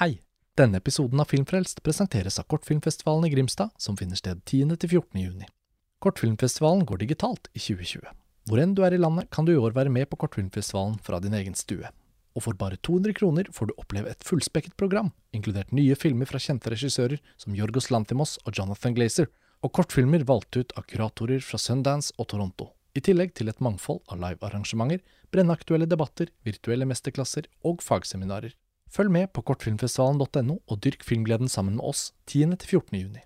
Hei! Denne episoden av Filmfrelst presenteres av Kortfilmfestivalen i Grimstad, som finner sted 10.-14. juni. Kortfilmfestivalen går digitalt i 2020. Hvor enn du er i landet, kan du i år være med på Kortfilmfestivalen fra din egen stue. Og for bare 200 kroner får du oppleve et fullspekket program, inkludert nye filmer fra kjente regissører som Jorgos Lantimos og Jonathan Glazer, og kortfilmer valgt ut av kuratorer fra Sundance og Toronto. I tillegg til et mangfold av livearrangementer, brennaktuelle debatter, virtuelle mesterklasser og fagseminarer. Følg med på kortfilmfestivalen.no og dyrk filmgleden sammen med oss 10.-14. juni.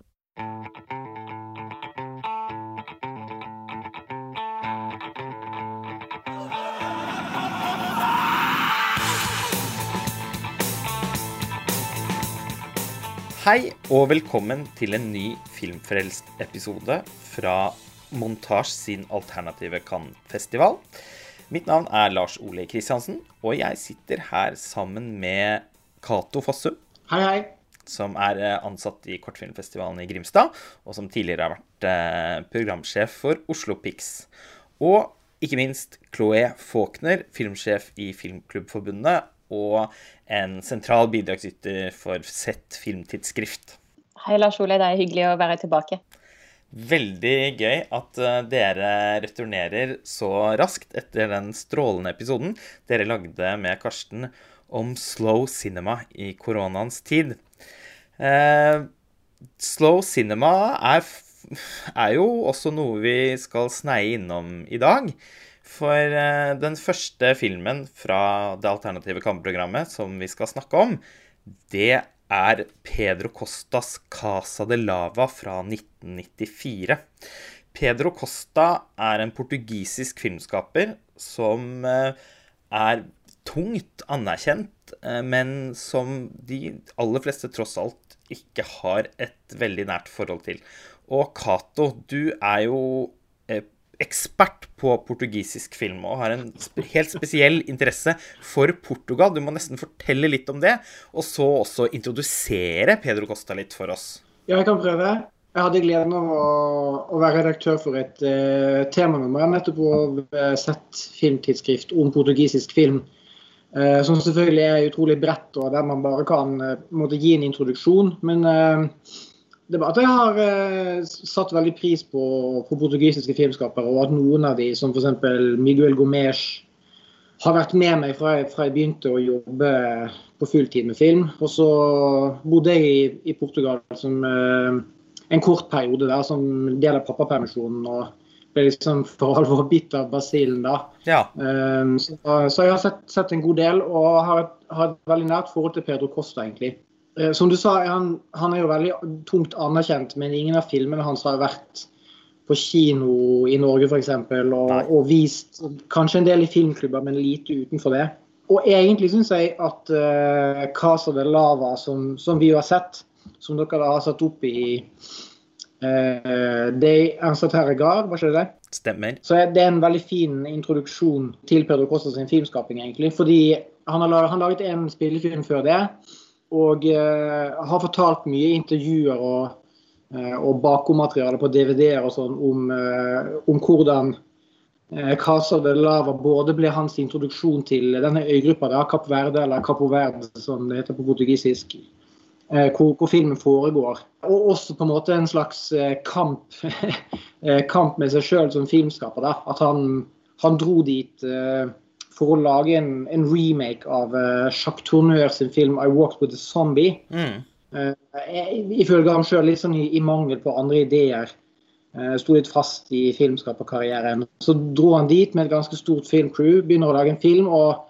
Hei og velkommen til en ny Filmfrelst-episode fra Montasj sin alternative Cannes-festival. Mitt navn er Lars Ole Kristiansen, og jeg sitter her sammen med Cato Fossum. Hei, hei. Som er eh, ansatt i Kortfilmfestivalen i Grimstad, og som tidligere har vært eh, programsjef for Oslo Pix. Og ikke minst Chloé Faulkner, filmsjef i Filmklubbforbundet, og en sentral bidragsyter for Sett filmtidsskrift. Hei, Lars Ole. Det er hyggelig å være tilbake. Veldig gøy at eh, dere returnerer så raskt etter den strålende episoden dere lagde med Karsten om slow cinema i koronaens tid. Eh, slow cinema er, er, jo også noe vi skal sneie innom i dag. For eh, den første filmen fra det alternative kampprogrammet som vi skal snakke om, det er Pedro Costas Casa de Lava fra 1994. Pedro Costa er en portugisisk filmskaper som eh, er tungt anerkjent, eh, men som de aller fleste tross alt ikke har et veldig nært forhold til. Og Cato, du er jo ekspert på portugisisk film og har en helt spesiell interesse for Portugal. Du må nesten fortelle litt om det, og så også introdusere Pedro Costa litt for oss. Ja, jeg kan prøve. Jeg hadde gleden av å, å være redaktør for et uh, temanummer nettopp på uh, sett filmtidsskrift om portugisisk film. Uh, som selvfølgelig er utrolig bredt, og der man bare kan uh, måtte gi en introduksjon. Men uh, det var at jeg har eh, satt veldig pris på, på, portugisiske filmskapere, og at noen av de, som f.eks. Miguel Gomes, har vært med meg fra fra jeg, begynte å jobbe på fulltid med film. Og så bodde jeg i, i Portugal som, eh, en kort periode der som del av pappapermisjonen. og ble liksom for alvor bitt av basillen da. Ja. Eh, så, så, jeg har sett, sett, en god del, og har et, har et veldig nært forhold til Pedro Costa, egentlig. Eh, som du sa, han, han, er jo veldig tungt anerkjent, men ingen av filmene hans har vært på kino i Norge f.eks. Og, og vist kanskje en del i filmklubber, men lite utenfor det. Og egentlig syns jeg at uh, Casa de Lava, som, som, vi har sett, som dere har satt opp i uh, De gard, var ikke det det? Stemmer. Så det er en veldig fin introduksjon til Pedro Costa sin filmskaping, egentlig. Fordi han har laget, han laget en spillefilm før det og uh, har fortalt mye intervjuer og, uh, og bakommateriale på DVD-er og sånn om, uh, om, hvordan Casa de Lava både ble hans introduksjon til denne øygruppa, Kapp Verde, eller Capo Verde som det heter på portugisisk, hvor, hvor, filmen foregår. Og også på en måte en slags kamp, kamp med seg sjøl som filmskaper. Da. At han, han dro dit for å lage en, en remake av uh, Jacques Tourneur sin film 'I Walked With A Zombie'. Mm. Uh, ifølge ham sjøl litt sånn i, i, mangel på andre ideer. Uh, Sto litt fast i filmskaperkarrieren. Så dro han dit med et ganske stort filmcrew, begynner å lage en film og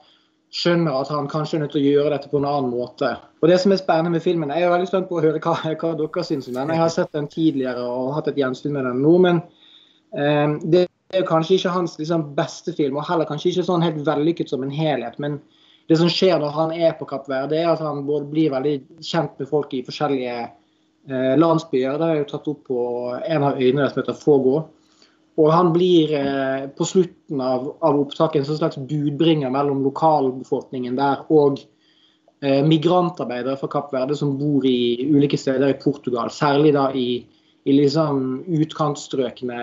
skjønner at han kanskje er nødt til å gjøre dette på en annen måte. Og det som er spennende med filmen, Jeg er veldig spent på å høre hva, hva dere syns om den. Jeg har sett den tidligere og hatt et gjensyn med den nå. men uh, det er kanskje ikke hans liksom, beste film, og heller kanskje ikke sånn helt vellykket som en helhet. Men det som skjer når han er på Kapp Verde, er at han både blir veldig kjent med folk i forskjellige eh, landsbyer. Det er jo tatt opp på en av øyene som heter Fogo. Og han blir eh, på slutten av, av opptaket en slags budbringer mellom lokalbefolkningen der og eh, migrantarbeidere fra Kapp Verde som bor i ulike steder i Portugal. Særlig da i, i liksom utkantstrøkene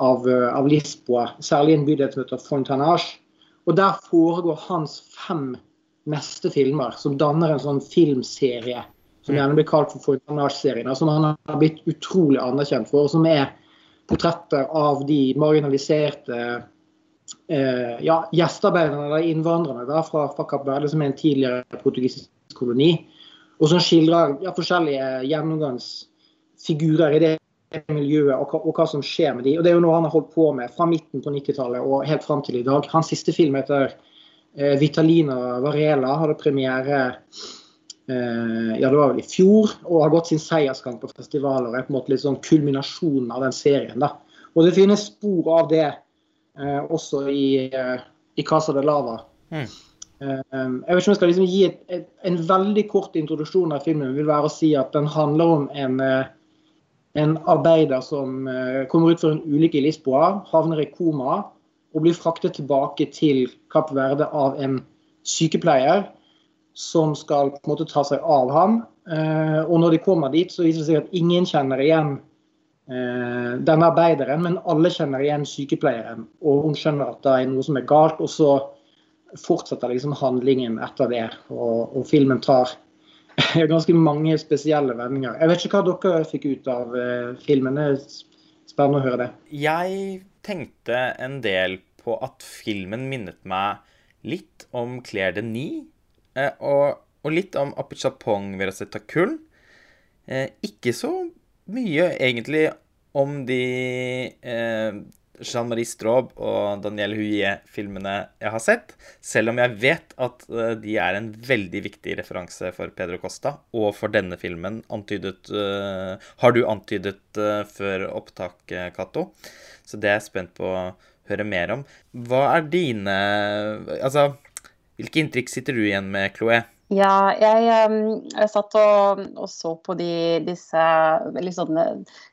av, eh, av Lisboa, særlig en bydel som heter Fontanage. Og Der foregår hans fem neste filmer, som danner en sånn filmserie som gjerne blir kalt for Fontanage-serien, som han har blitt utrolig anerkjent for, og som er portretter av de marginaliserte eh, ja, gjestearbeiderne eller innvandrerne da, fra, fra Kapp Verde, som er en tidligere portugisisk koloni, og som skildrer ja, forskjellige gjennomgangsfigurer i det miljøet og, og, hva som skjer med de. Og Det er jo noe han har holdt på med fra midten på 90-tallet og helt fram til i dag. Hans siste film heter eh, 'Vitalina Varela', hadde premiere Eh, ja, det var vel i fjor, og har gått sin seiersgang på festivaler. og er på en måte litt sånn kulminasjonen av den serien. da. Og det finnes spor av det eh, også i, eh, i, Casa de Lava. Mm. Eh, jeg vet ikke om jeg skal liksom gi et, et, en veldig kort introduksjon av filmen. vil være å si at Den handler om en, eh, en arbeider som eh, kommer ut for en ulykke i Lisboa, havner i koma og blir fraktet tilbake til Kapp Verde av en sykepleier som skal på en måte ta seg av ham. Eh, og når de kommer dit, så viser det seg at ingen kjenner igjen eh, denne arbeideren, men alle kjenner igjen sykepleieren. Og hun skjønner at det er noe som er galt, og så fortsetter liksom handlingen etter det. Og, og filmen tar ganske mange spesielle vendinger. Jeg vet ikke hva dere fikk ut av eh, filmen. Det er spennende å høre det. Jeg tenkte en del på at filmen minnet meg litt om Claire Denis Eh, og, og, litt om Apichapong kull. ikke så mye, egentlig, om de eh, Jean-Marie Straub og Daniel Huillet-filmene jeg har sett. Selv om jeg vet at uh, de er en veldig viktig referanse for Pedro Costa og for denne filmen. Antydet, uh, har du antydet uh, før opptak, Cato? Så det er jeg spent på å høre mer om. Hva er dine Altså, hvilke inntrykk sitter du igjen med, Chloé? Ja, jeg, jeg satt og, og, så på de, disse liksom,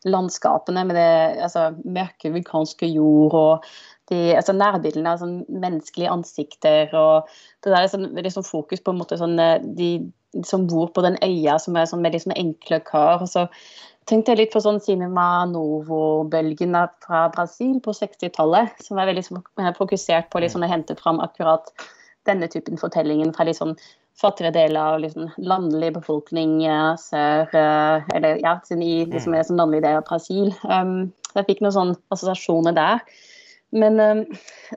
landskapene med det altså, mørke vulkanske jord og de altså, nærbildene av sånn, menneskelige ansikter. og Det der er sånn, sånn fokus på en måte sånn, de som bor på den øya, som er sånn veldig sånn enkle kar. og så tenkte jeg litt på sånn Cinema Novo-bølgen fra Brasil på 60-tallet, som er veldig fokusert på liksom, å hente fram akkurat denne typen fortellingen fra litt sånn fattigere deler av liksom landlig befolkning sør Eller ja, i liksom, sånn landlig del av Brasil. Um, jeg fikk noen sånne assosiasjoner der. Men um,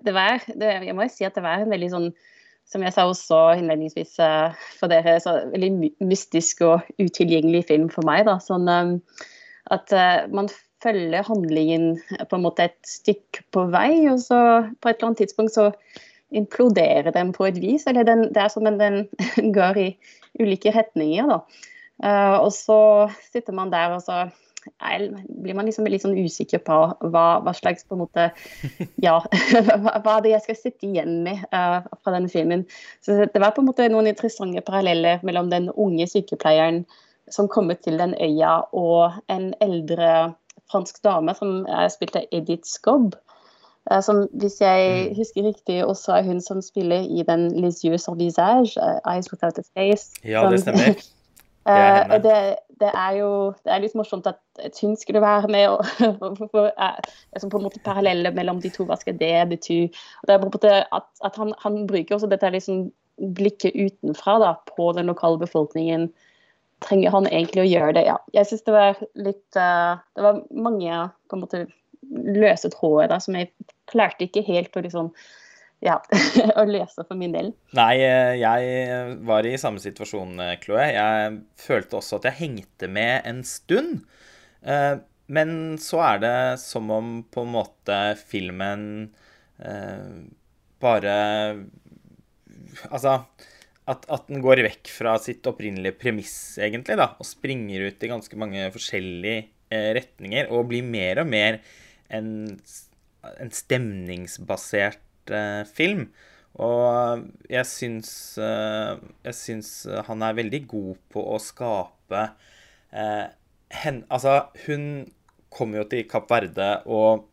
det var det, Jeg må jo si at det var en veldig sånn som jeg sa også innledningsvis uh, for dere, så veldig mystisk og utilgjengelig film for meg. da, sånn um, At uh, man følger handlingen på en måte et stykke på vei, og så på et eller annet tidspunkt så implodere dem på et vis. Eller den, det er som om den går i ulike retninger. da. Uh, og så sitter man der og så blir man liksom litt sånn usikker på hva, hva slags på en måte Ja, hva, hva er det jeg skal sitte igjen med uh, fra denne filmen. Så det var på en måte noen interessante paralleller mellom den unge sykepleieren som kommer til den øya, og en eldre fransk dame som spilte Edith Skobb. Eh, som, hvis jeg mm. husker riktig, også er hun som spiller i den Les yeux sur visage, uh, Eyes Without a Face. Ja, det stemmer. Det er, uh, det, det er jo det er litt morsomt at hun skulle være med. og for, uh, på en måte parallelle mellom de to, hva skal det bety? Og det er på en måte at, at han, han, bruker også dette liksom blikket utenfra da, på den lokale befolkningen. Trenger han egentlig å gjøre det? Ja, jeg syns det var litt Det var mange på en måte løse tråder da, som jeg klarte ikke helt å liksom ja, å løse for min del. Nei, eh, jeg var i samme situasjon, eh, Chloé. Jeg følte også at jeg hengte med en stund. Eh, men så er det som om på en måte filmen bare Altså at, at, den går vekk fra sitt opprinnelige premiss, egentlig, da, og springer ut i ganske mange forskjellige retninger, og blir mer og mer en, en stemningsbasert uh, film. Og jeg syns, uh, jeg syns han er veldig god på å skape uh, hen, Altså, hun kommer jo til Kapp Verde og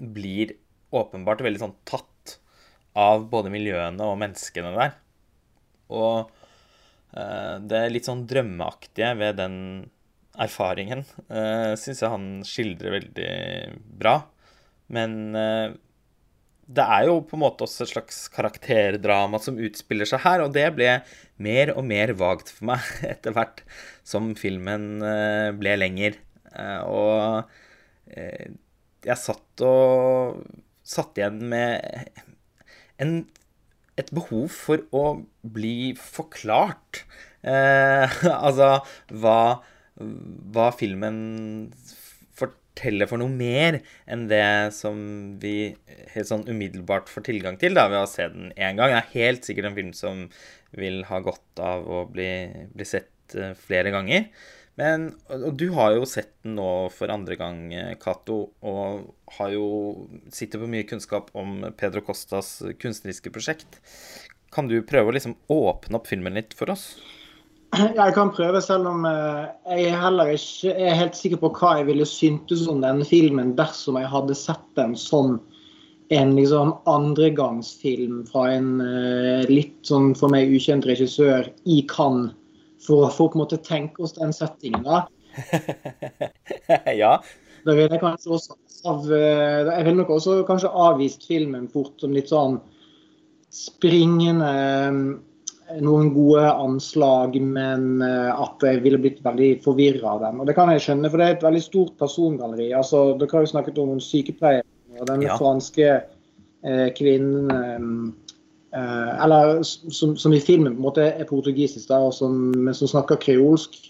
blir åpenbart veldig sånn tatt av både miljøene og menneskene der. Og det er litt sånn drømmeaktige ved den erfaringen uh, syns jeg han skildrer veldig bra. Men uh, det er jo på en måte også et slags karakterdrama som utspiller seg her, og det ble mer og mer vagt for meg etter hvert som filmen eh, ble lenger. Eh, og jeg satt og satt igjen med en, et behov for å bli forklart. Eh, altså hva, hva filmen forteller for noe mer enn det som vi helt sånn umiddelbart får tilgang til da, ved å se den én gang. Det er helt sikkert en film som vil ha godt av å bli, bli sett uh, flere ganger. Men, og du har jo sett den nå for andre gang, Cato, og har jo, sitter på mye kunnskap om Pedro Costas kunstneriske prosjekt. Kan du prøve å liksom åpne opp filmen litt for oss? Jeg kan prøve, selv om eh, jeg heller ikke er helt sikker på hva jeg ville syntes om denne filmen dersom jeg hadde sett den som en liksom andregangsfilm fra en uh, litt sånn for meg ukjent regissør i Cannes, for, å få på en måte tenke oss den settingen. da. ja. Da vil jeg kanskje også av, uh, Jeg vil nok også kanskje avvist filmen fort som litt sånn springende noen gode anslag, men eh, at jeg ville blitt veldig forvirra av dem. Og det kan jeg skjønne, for det er et veldig stort persongalleri. Altså, Dere har jo snakket om noen sykepleiere og den ja. franske eh, kvinnen eh, Eller som, som, i filmen på en måte er portugisisk, da, og som, men som snakker kreolsk.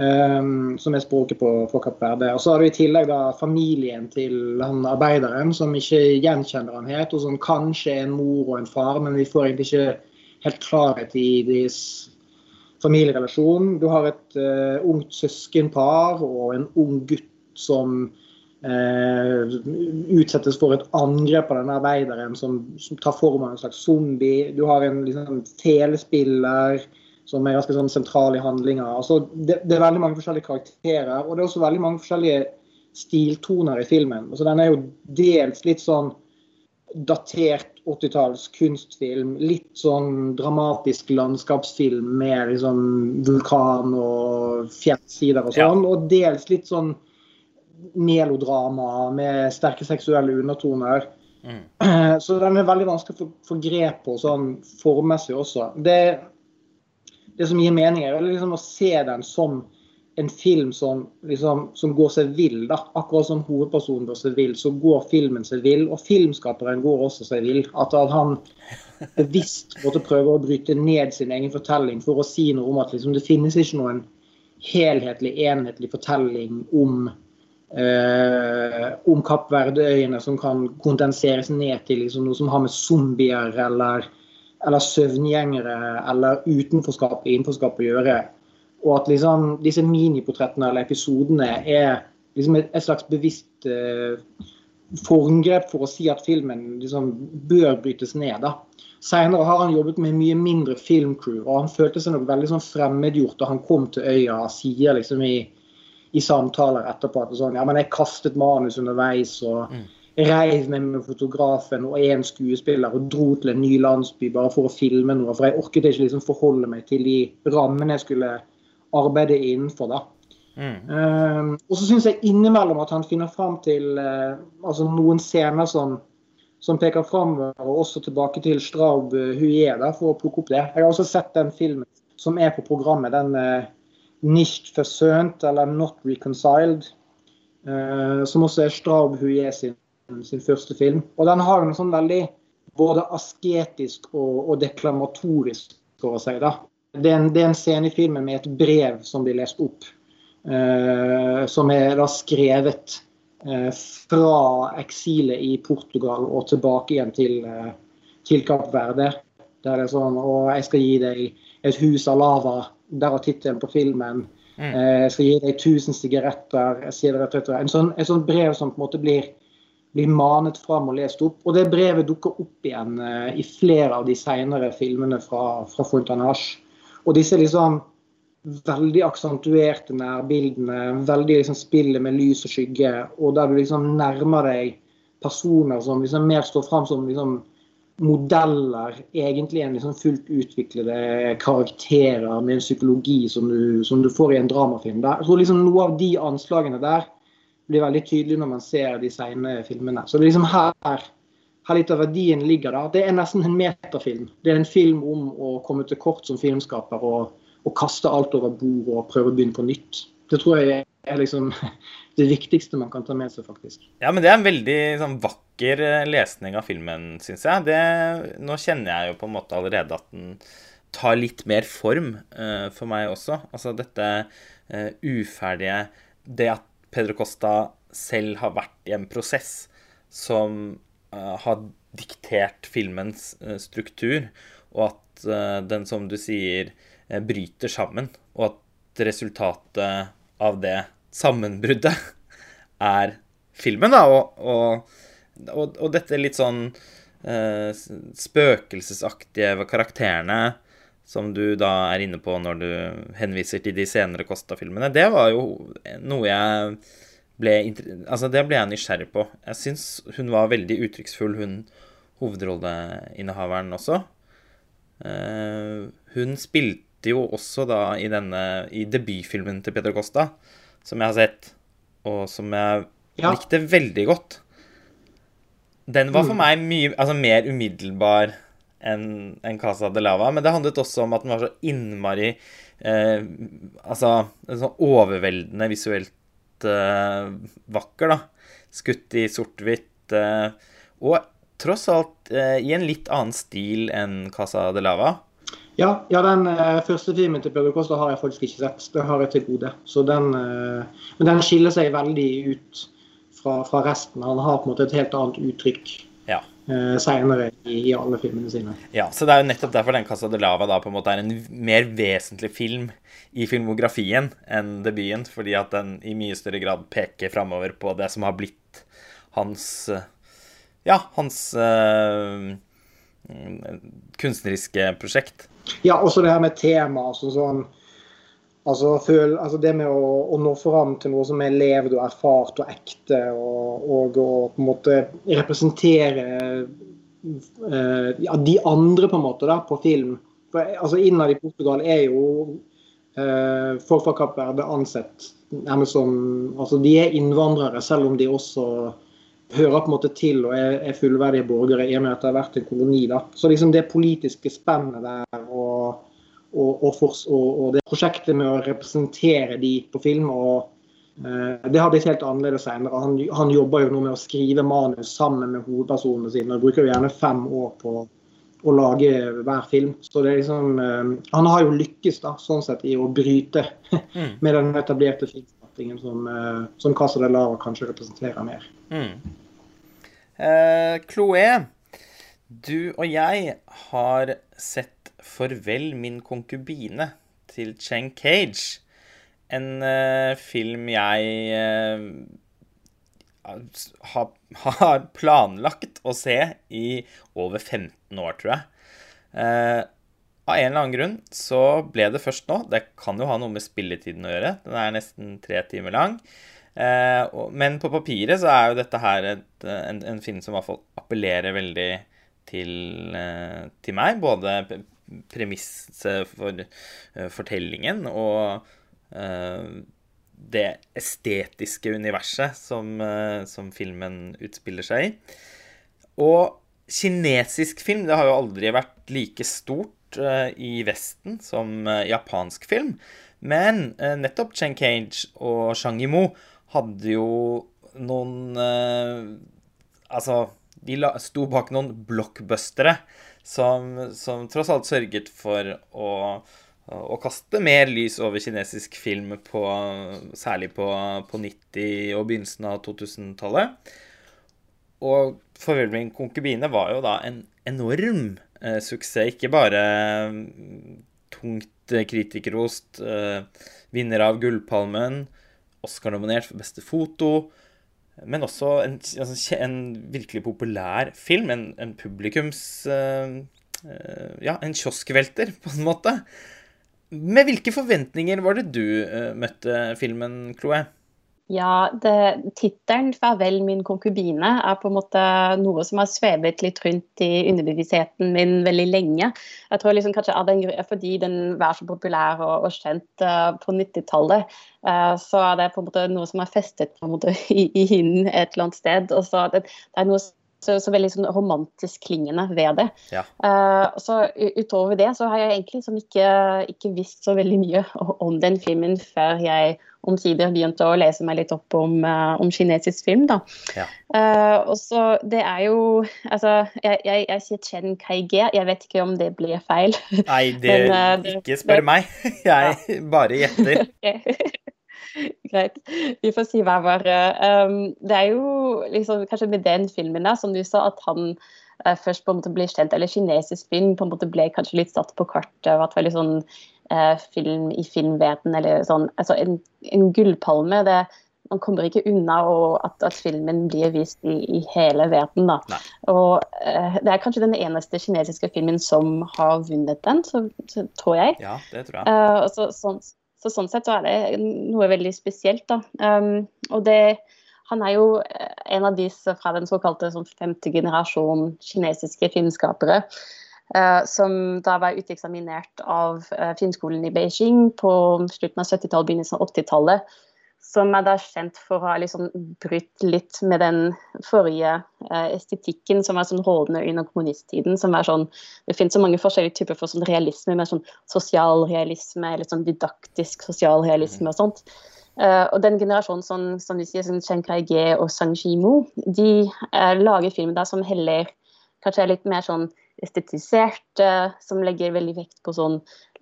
Um, som er språket på, på Kapp Verde. Og så har du i tillegg da familien til han arbeideren, som ikke gjenkjenner han helt, og som kanskje er en mor og en far, men vi får egentlig ikke helt klarhet i deres familierelasjon. Du har et uh, ungt søskenpar og en ung gutt som uh, utsettes for et angrep av denne arbeideren som, som tar form av en slags zombie. Du har en liksom, telespiller som er ganske sånn sentral i handlinga. Altså, det, det, er veldig mange forskjellige karakterer, og det er også veldig mange forskjellige stiltoner i filmen. Altså, den er jo dels litt sånn datert 80-talls kunstfilm. Litt sånn dramatisk landskapsfilm med liksom vulkan og fjellsider og sånn. Ja. Og dels litt sånn melodrama med sterke seksuelle undertoner. Mm. Så den er veldig vanskelig å få grep på sånn formmessig også. Det, det som gir mening, er liksom å se den som en film som, liksom, som, går seg vill. da, Akkurat som hovedpersonen går seg vill, så går filmen seg vill. Og filmskaperen går også seg vill. At, han bevisst måtte prøve å bryte ned sin egen fortelling for å si noe om at liksom, det finnes ikke noen helhetlig, enhetlig fortelling om eh, om Kapp Verdeøyene som kan kondenseres ned til liksom, noe som har med zombier eller, eller søvngjengere eller utenforskap og innenforskap å gjøre. Og at liksom, disse miniportrettene eller episodene er liksom et, et slags bevisst eh, formgrep for å si at filmen liksom bør brytes ned. da. Senere har han jobbet med mye mindre filmcrew, og han følte seg nok veldig sånn fremmedgjort da han kom til øya. og sier liksom i, i samtaler etterpå at sånn, ja, men jeg kastet manus underveis. og mm. Reiv meg med fotografen og én skuespiller og dro til en ny landsby bare for å filme noe. For jeg orket ikke liksom forholde meg til de rammene jeg skulle arbeide innenfor. da. Mm. Um, og så syns jeg innimellom at han finner fram til uh, altså noen scener som, som peker framover, og også tilbake til Straub uh, Huier, for å plukke opp det. Jeg har også sett den filmen som er på programmet, den uh, Nicht versønt, eller Not Reconciled, uh, som også er Straub Huier sin, sin, første film. Og den har en sånn veldig både asketisk og, og deklamatorisk over seg. da det er, en, det er en scene i filmen med et brev som blir lest opp. Uh, som er da skrevet uh, fra eksilet i Portugal og tilbake igjen til, uh, til Kapp Verde. Der det er sånn Og jeg skal gi deg et hus av lava. Der var tittelen på filmen. Mm. jeg skal gi deg 1000 sigaretter. En sånn, et sånt brev som på en måte blir, blir manet fram og lest opp. Og det brevet dukker opp igjen i flere av de senere filmene fra, fra Fontanage. Og disse liksom veldig aksentuerte nærbildene, veldig liksom spillet med lys og skygge, og der du liksom nærmer deg personer som liksom mer står fram som liksom modeller, egentlig en liksom fullt utviklede karakterer med en psykologi som du, som du får i en dramafilm. Der. Så liksom Noe av de anslagene der blir veldig tydelig når man ser de seine filmene. Så det er liksom her her litt av verdien ligger der. Det er nesten en metafilm. Det er en film om å komme til kort som filmskaper og, og kaste alt over bord og prøve å begynne på nytt. Det tror jeg er liksom det viktigste man kan ta med seg, faktisk. Ja, men det er en veldig sånn, vakker eh, lesning av filmen, syns jeg. Det, nå kjenner jeg jo på en måte allerede at den tar litt mer form uh, for meg også. Altså dette uh, uferdige Det at Pedro Costa selv har vært i en prosess som har diktert filmens struktur, og at den, som du sier, bryter sammen. Og at resultatet av det sammenbruddet er filmen, da. Og, og, og, dette litt sånn uh, spøkelsesaktige karakterene som du da er inne på når du henviser til de senere Kosta-filmene, det var jo noe jeg ble Altså, det ble jeg nysgjerrig på. Jeg syns hun var veldig uttrykksfull, hun hovedrolleinnehaveren også. Uh, hun spilte jo også da i denne I debutfilmen til Peter Costa, som jeg har sett, og som jeg ja. likte veldig godt. Den var for mm. meg mye altså mer umiddelbar enn en Casa de Lava. Men det handlet også om at den var så innmari eh, Altså sånn overveldende visuelt eh, vakker, da. Skutt i sort-hvitt. Eh, og tross alt eh, i en litt annen stil enn Casa de Lava. Ja, ja den uh, første filmen til Pedro Costa har jeg faktisk ikke sett. Det har jeg til gode. Den, uh, men den skiller seg veldig ut fra, fra, resten. Han har på en måte et helt annet uttrykk ja. uh, senere i, alle filmene sine. Ja, så det er jo nettopp derfor den Casa de Lava da på en måte er en mer vesentlig film i filmografien enn debuten. Fordi at den i mye større grad peker framover på det som har blitt hans Ja, hans kunstneriske prosjekt. Ja, også det her med tema. Altså sånn Altså, føl, altså det med å, å, nå fram til noe som er levd og erfart og ekte, og, og å på en måte representere uh, de andre på en måte da, på film. For, altså Innad i Portugal er jo uh, Kapp Verde ansett nærmest som altså De er innvandrere, selv om de også hører på en måte til og er, er fullverdige borgere i og med at det har vært en koloni. da. Så liksom det politiske spennet der og, og, og, for, og, det prosjektet med å representere de på film og eh, det har blitt helt annerledes senere. Han, han, jobber jo nå med å skrive manus sammen med hovedpersonene sine. og Bruker jo gjerne fem år på å lage hver film. Så det er liksom, eh, Han har jo lykkes da, sånn sett i å bryte mm. med den etablerte filmen som, eh, som Casa de Lara kanskje representerer mer. Mm. Eh, Chloé, du og jeg har sett 'Farvel, min konkubine' til Cheng Cage. En uh, film jeg uh, har, har, planlagt å se i over 15 år, tror jeg. Uh, av en eller annen grunn så ble det først nå. Det kan jo ha noe med spilletiden å gjøre. Den er nesten tre timer lang. Men på papiret så er jo dette her et, en, en, film som i hvert fall appellerer veldig til, til meg. Både premisset for uh, fortellingen og uh, det estetiske universet som, uh, som filmen utspiller seg i. Og kinesisk film det har jo aldri vært like stort uh, i Vesten som uh, japansk film. Men uh, nettopp Chen Cage og Shang Yimou hadde jo noen Altså, de sto bak noen blockbustere som, som tross alt sørget for å, å kaste mer lys over kinesisk film, på, særlig på, på 90- og begynnelsen av 2000-tallet. Og 'Farvel min konkubine' var jo da en enorm eh, suksess. Ikke bare mm, tungt eh, kritikerrost, eh, vinner av Gullpalmen, Oscar-nominert for beste foto, men også en, altså, en virkelig populær film. En, en publikums uh, uh, Ja, en kioskvelter, på en måte. Med hvilke forventninger var det du uh, møtte filmen, Chloé? Ja, tittelen 'Farvel, min konkubine' er på en måte noe som har svevet litt rundt i underbevisstheten min veldig lenge. Jeg tror liksom kanskje den, Fordi den var så populær og, og kjent uh, på 90-tallet, uh, eh, så er det på en måte noe som er festet på en måte i, i hinnen et eller annet sted. Og så det, det er noe så, så veldig sånn romantisk klingende ved det. Ja. Uh, så utover det så har jeg egentlig liksom ikke, ikke visst så veldig mye om den filmen før jeg omsider begynte å lese meg litt opp om, uh, om kinesisk film. da. Ja. Uh, og så det er jo Altså, jeg, jeg, jeg sier Chen Kai-ge, jeg vet ikke om det blir feil. Nei, det, Men, det ikke spør meg. Jeg bare gjetter. Greit. Vi får si hver vår. Um, det er jo liksom, kanskje med den filmen da, som du sa, at han uh, først på en måte ble kjent, eller kinesisk film på en måte ble kanskje litt satt på kartet. og at veldig sånn uh, film i filmverden, eller sånn Altså en, en gullpalme. det man kommer ikke unna at, at, filmen blir vist i, i hele verden. Og uh, Det er kanskje den eneste kinesiske filmen som har vunnet den, så, så tror jeg. Ja, det tror jeg. Uh, så, sånn, så sånn sett så er det noe veldig spesielt. Um, og det Han er jo en av disse fra den såkalte sånn, femte generasjon kinesiske filmskapere. Uh, som da var uteksaminert av uh, filmskolen i Beijing på slutten av 70-tallet, begynnelsen av 80-tallet som er da kjent for å ha liksom brutt litt med den forrige eh, estetikken som var sånn rådende under kommunisttiden. som er sånn, Det finnes så mange forskjellige typer for sånn realisme, med sånn sosialrealisme eller sånn didaktisk sosialrealisme og sånt. Uh, og den generasjonen som, som de sier, som Chen Kai-ge og Sang Ji-mo, de uh, lager film der som heller kanskje er litt mer sånn estetisert, som legger veldig vekt på sånn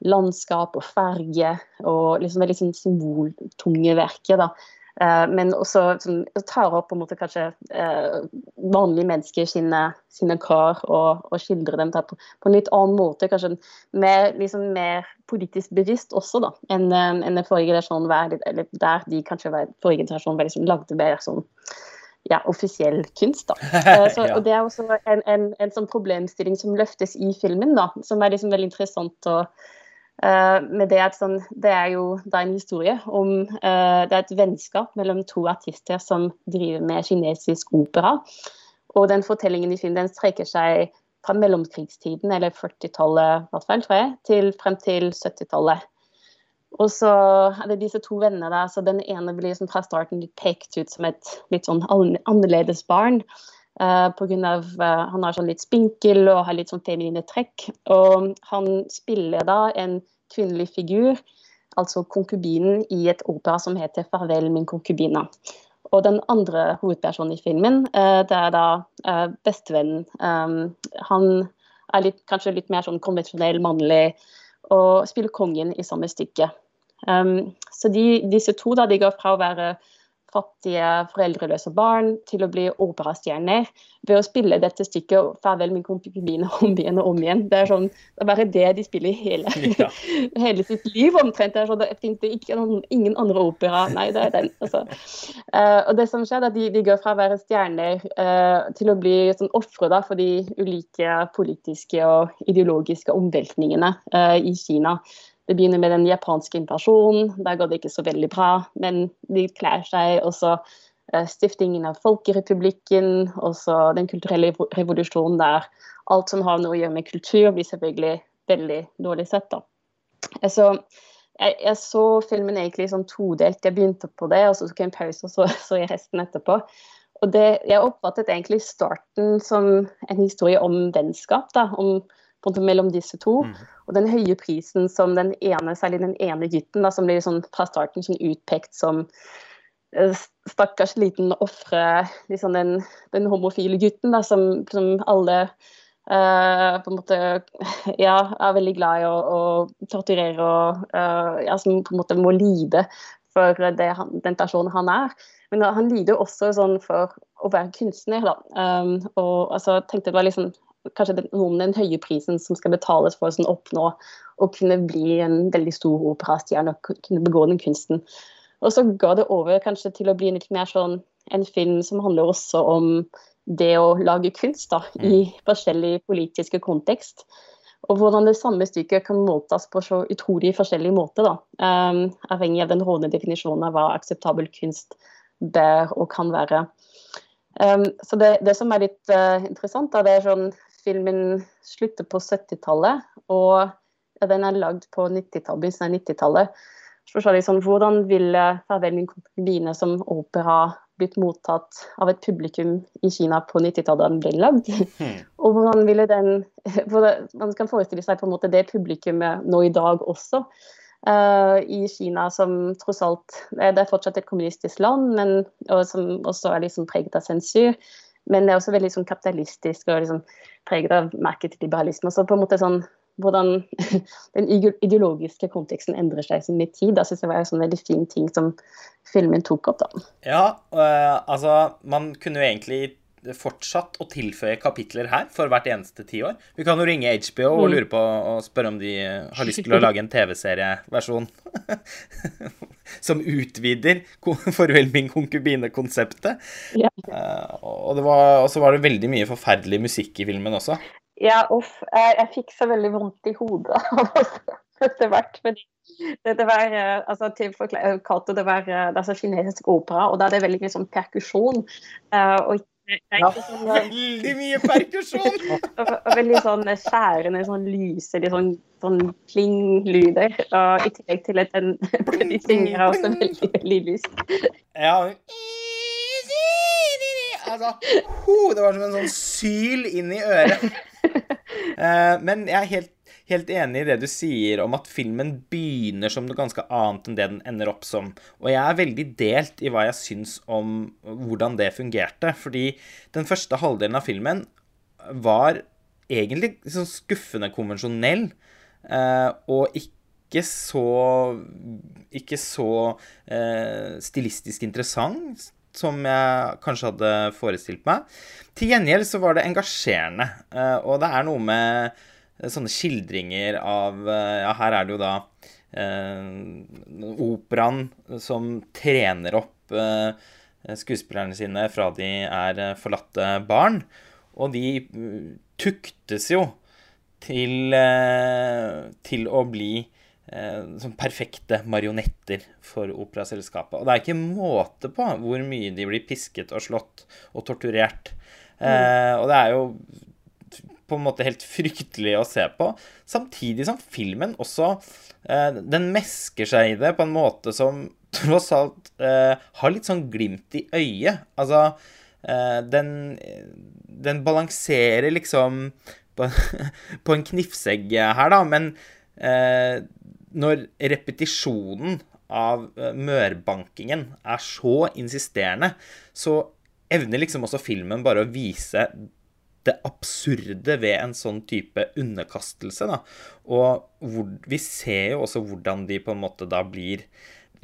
landskap og farge, og liksom veldig sånn symboltunge verker. da. Uh, men også sånn, tar opp på en måte kanskje uh, vanlige mennesker sine, sine kar og, og, skildrer dem på, på, en litt annen måte. Kanskje mer, liksom mer politisk bevisst også da, enn uh, en den forrige generasjonen der de kanskje var, forrige generasjon var liksom, lagde mer sånn ja, offisiell kunst. da. Så, ja. og Det er også en, en, en, sånn problemstilling som løftes i filmen, da, som er liksom veldig interessant å Uh, med det, sånn, det er jo det er en historie om uh, Det er et vennskap mellom to artister som driver med kinesisk opera. Og den fortellingen i filmen den streker seg fra mellomkrigstiden, eller 40-tallet hvert fall, tror jeg, til frem til 70-tallet. Og så er det disse to vennene der, så den ene blir liksom fra starten litt pekt ut som et litt sånn annerledes barn. Uh, på grunn av, uh, han har sånn litt spinkel og har litt sånn feminine trekk. Og han spiller da en kvinnelig figur, altså konkubinen, i et opera som heter 'Farvel, min konkubina'. Og den andre hovedpersonen i filmen, uh, det er da bestevennen. Um, han er litt, kanskje litt mer sånn konvensjonell mannlig og spiller kongen i samme stykke. Um, så de, disse to da, de går fra å være fattige foreldreløse barn til å bli operastjerner ved å spille dette stykket 'Farvel, min konkubine' om igjen og om igjen. Det er sånn, det er bare det de spiller hele, ja. hele sitt liv omtrent. Det er sånn, det finnes ikke noen, ingen andre opera. Nei, det er den. Altså. Uh, og det som skjer, er at de, de går fra å være stjerner uh, til å bli sånn, ofre for de ulike politiske og ideologiske omveltningene uh, i Kina. Det begynner med den japanske invasjonen. Der går det ikke så veldig bra, men de kler seg. Og så stiftingen av Folkerepublikken, og så den kulturelle revolusjonen der alt som har noe å gjøre med kultur, blir selvfølgelig veldig dårlig sett. da. Altså, jeg, jeg, så filmen egentlig sånn todelt. Jeg begynte på det, og så tok jeg en pause, og så så jeg resten etterpå. Og det, Jeg oppfattet egentlig starten som en historie om vennskap. da, om på en måte mellom disse to. Mm. Og den høye prisen som den ene, særlig den ene gutten, da, som blir sånn fra starten sånn utpekt som uh, stakkars liten ofre liksom den, den, homofile gutten da, som, som alle uh, på en måte ja, er veldig glad i å, å torturere og uh, ja, som på en måte må lide for det, den personen han er. Men han lider også sånn for å være kunstner. Da. Um, og altså, tenkte det var liksom kanskje den, noen den høye prisen som skal betales for å sånn, oppnå å kunne bli en veldig stor operastjerne og kunne begå den kunsten. Og så ga det over kanskje til å bli litt mer sånn en film som handler også om det å lage kunst da, i mm. forskjellig politiske kontekst. Og hvordan det samme stykket kan måtes på så utrolig forskjellig måte. da, um, Avhengig av den rådende definisjonen av hva akseptabel kunst bør og kan være. Um, så det, det, som er litt uh, interessant, da, det er sånn filmen slutter på 70-tallet, og den er lagd på 90-tallet, begynnelsen av 90-tallet. Liksom, hvordan ville 'Farvel, min konkubine' som opera blitt mottatt av et publikum i Kina på 90-tallet da den ble lagd. Og hvordan ville den hvordan, Man kan forestille seg på en måte det publikummet nå i dag også. Uh, i Kina, som tross alt Det er fortsatt et kommunistisk land, men, og som også er liksom preget av sensur. Men det er også veldig sånn kapitalistisk og liksom preget av markedsliberalisme. Så på en måte sånn hvordan den ideologiske konteksten endrer seg med tid. Da syns jeg var en sånn veldig fin ting som filmen tok opp. da. Ja, øh, altså Man kunne jo egentlig fortsatt å tilføye kapitler her for hvert eneste tiår. Vi kan jo ringe HBO og mm. lure på og spørre om de har lyst til å lage en TV-serieversjon som utvider Farvel min konkubine-konseptet. Ja. Uh, og så var det veldig mye forferdelig musikk i filmen også. Ja, uff. Jeg, jeg fikk så veldig vondt i hodet etter hvert. fordi det, det var eh, altså til Kato, det var eh, det er kinesisk opera, og da er det veldig mye sånn perkusjon. Og ja, sånn, veldig mye perkusjon! Og veldig sånn skjærende, sånn lyse, litt sånn, sånn pling-lyder. Og i tillegg til at den, de synger også veldig, veldig lyst. Ja, altså, det var som en sånn syl inn i øret. Uh, men jeg er helt, helt, enig i det du sier om at filmen begynner som noe ganske annet enn det den ender opp som. Og jeg er veldig delt i hva jeg syns om hvordan det fungerte. Fordi den første halvdelen av filmen var egentlig sånn skuffende konvensjonell, uh, og ikke så Ikke så eh, stilistisk interessant som jeg kanskje hadde forestilt meg. Til gjengjeld så var det engasjerende, eh, og det er noe med eh, sånne skildringer av eh, Ja, her er det jo da eh, operaen som trener opp eh, skuespillerne sine fra de er forlatte barn. Og de tuktes jo til, eh, til å bli eh, sånn perfekte marionetter for operaselskapet. Og det er ikke måte på hvor mye de blir pisket og slått og torturert. Eh, og det er jo på en måte helt fryktelig å se på. Samtidig som filmen også eh, Den mesker seg i det på en måte som tross alt eh, har litt sånn glimt i øyet. Altså eh, den, den balanserer liksom på, på en knifsegg her, da, men eh, når repetisjonen av eh, mørbankingen er så insisterende, så evner liksom også filmen bare å vise det absurde ved en sånn type underkastelse. Da. Og hvor, vi ser jo også hvordan de på en måte da blir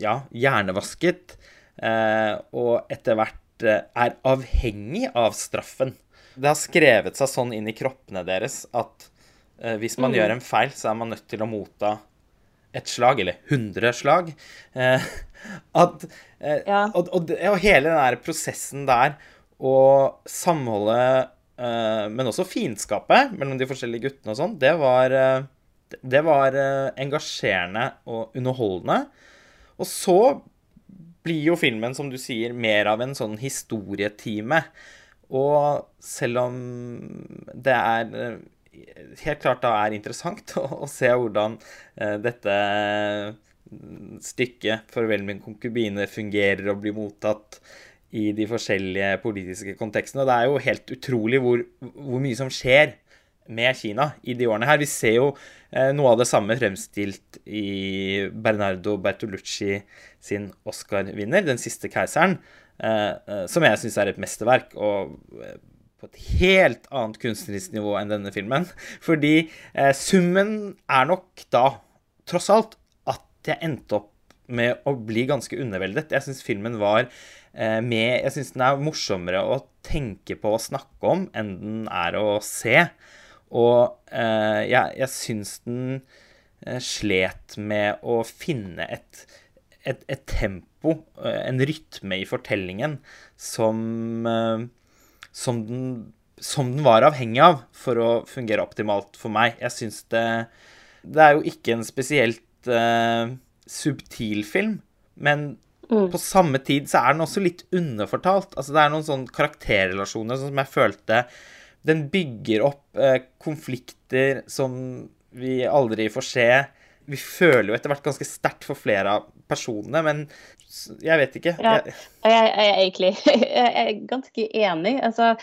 ja, hjernevasket, eh, og etter hvert eh, er avhengig av straffen. Det har skrevet seg sånn inn i kroppene deres at eh, hvis man mm. gjør en feil, så er man nødt til å motta et slag, eller 100 slag. Eh, at, eh, ja. og, og, og, hele den der prosessen der, og samholdet, men også fiendskapet mellom de forskjellige guttene og sånn, det var, eh, det var eh, engasjerende og underholdende. Og så blir jo filmen, som du sier, mer av en sånn historietime. Og selv om det er eh, helt klart da er interessant å, å se hvordan dette stykket 'Farvel min konkubine' fungerer og blir mottatt i de forskjellige politiske kontekstene. Det er jo helt utrolig hvor, hvor mye som skjer med Kina i de årene her. Vi ser jo eh, noe av det samme fremstilt i Bernardo Bertolucci sin Oscar-vinner, 'Den siste keiseren', eh, eh, som jeg syns er et mesterverk. og eh, på et helt annet kunstnerisk nivå enn denne filmen. Fordi eh, summen er nok da, tross alt, at jeg endte opp med å bli ganske underveldet. Jeg syns filmen var med Jeg syns den er morsommere å tenke på og snakke om enn den er å se. Og eh, jeg, jeg syns den eh, slet med å finne et, et, et tempo, eh, en rytme i fortellingen, som eh, som den, som den var avhengig av for å fungere optimalt for meg. Jeg syns det Det er jo ikke en spesielt uh, subtil film, men mm. på samme tid så er den også litt underfortalt. Altså det er noen sånne karakterrelasjoner sånn som jeg følte Den bygger opp eh, konflikter som vi aldri får se. Vi føler jo etter hvert ganske sterkt for flere av personene, men jeg vet ikke. Ja, jeg, jeg, er egentlig jeg er ganske enig. Altså,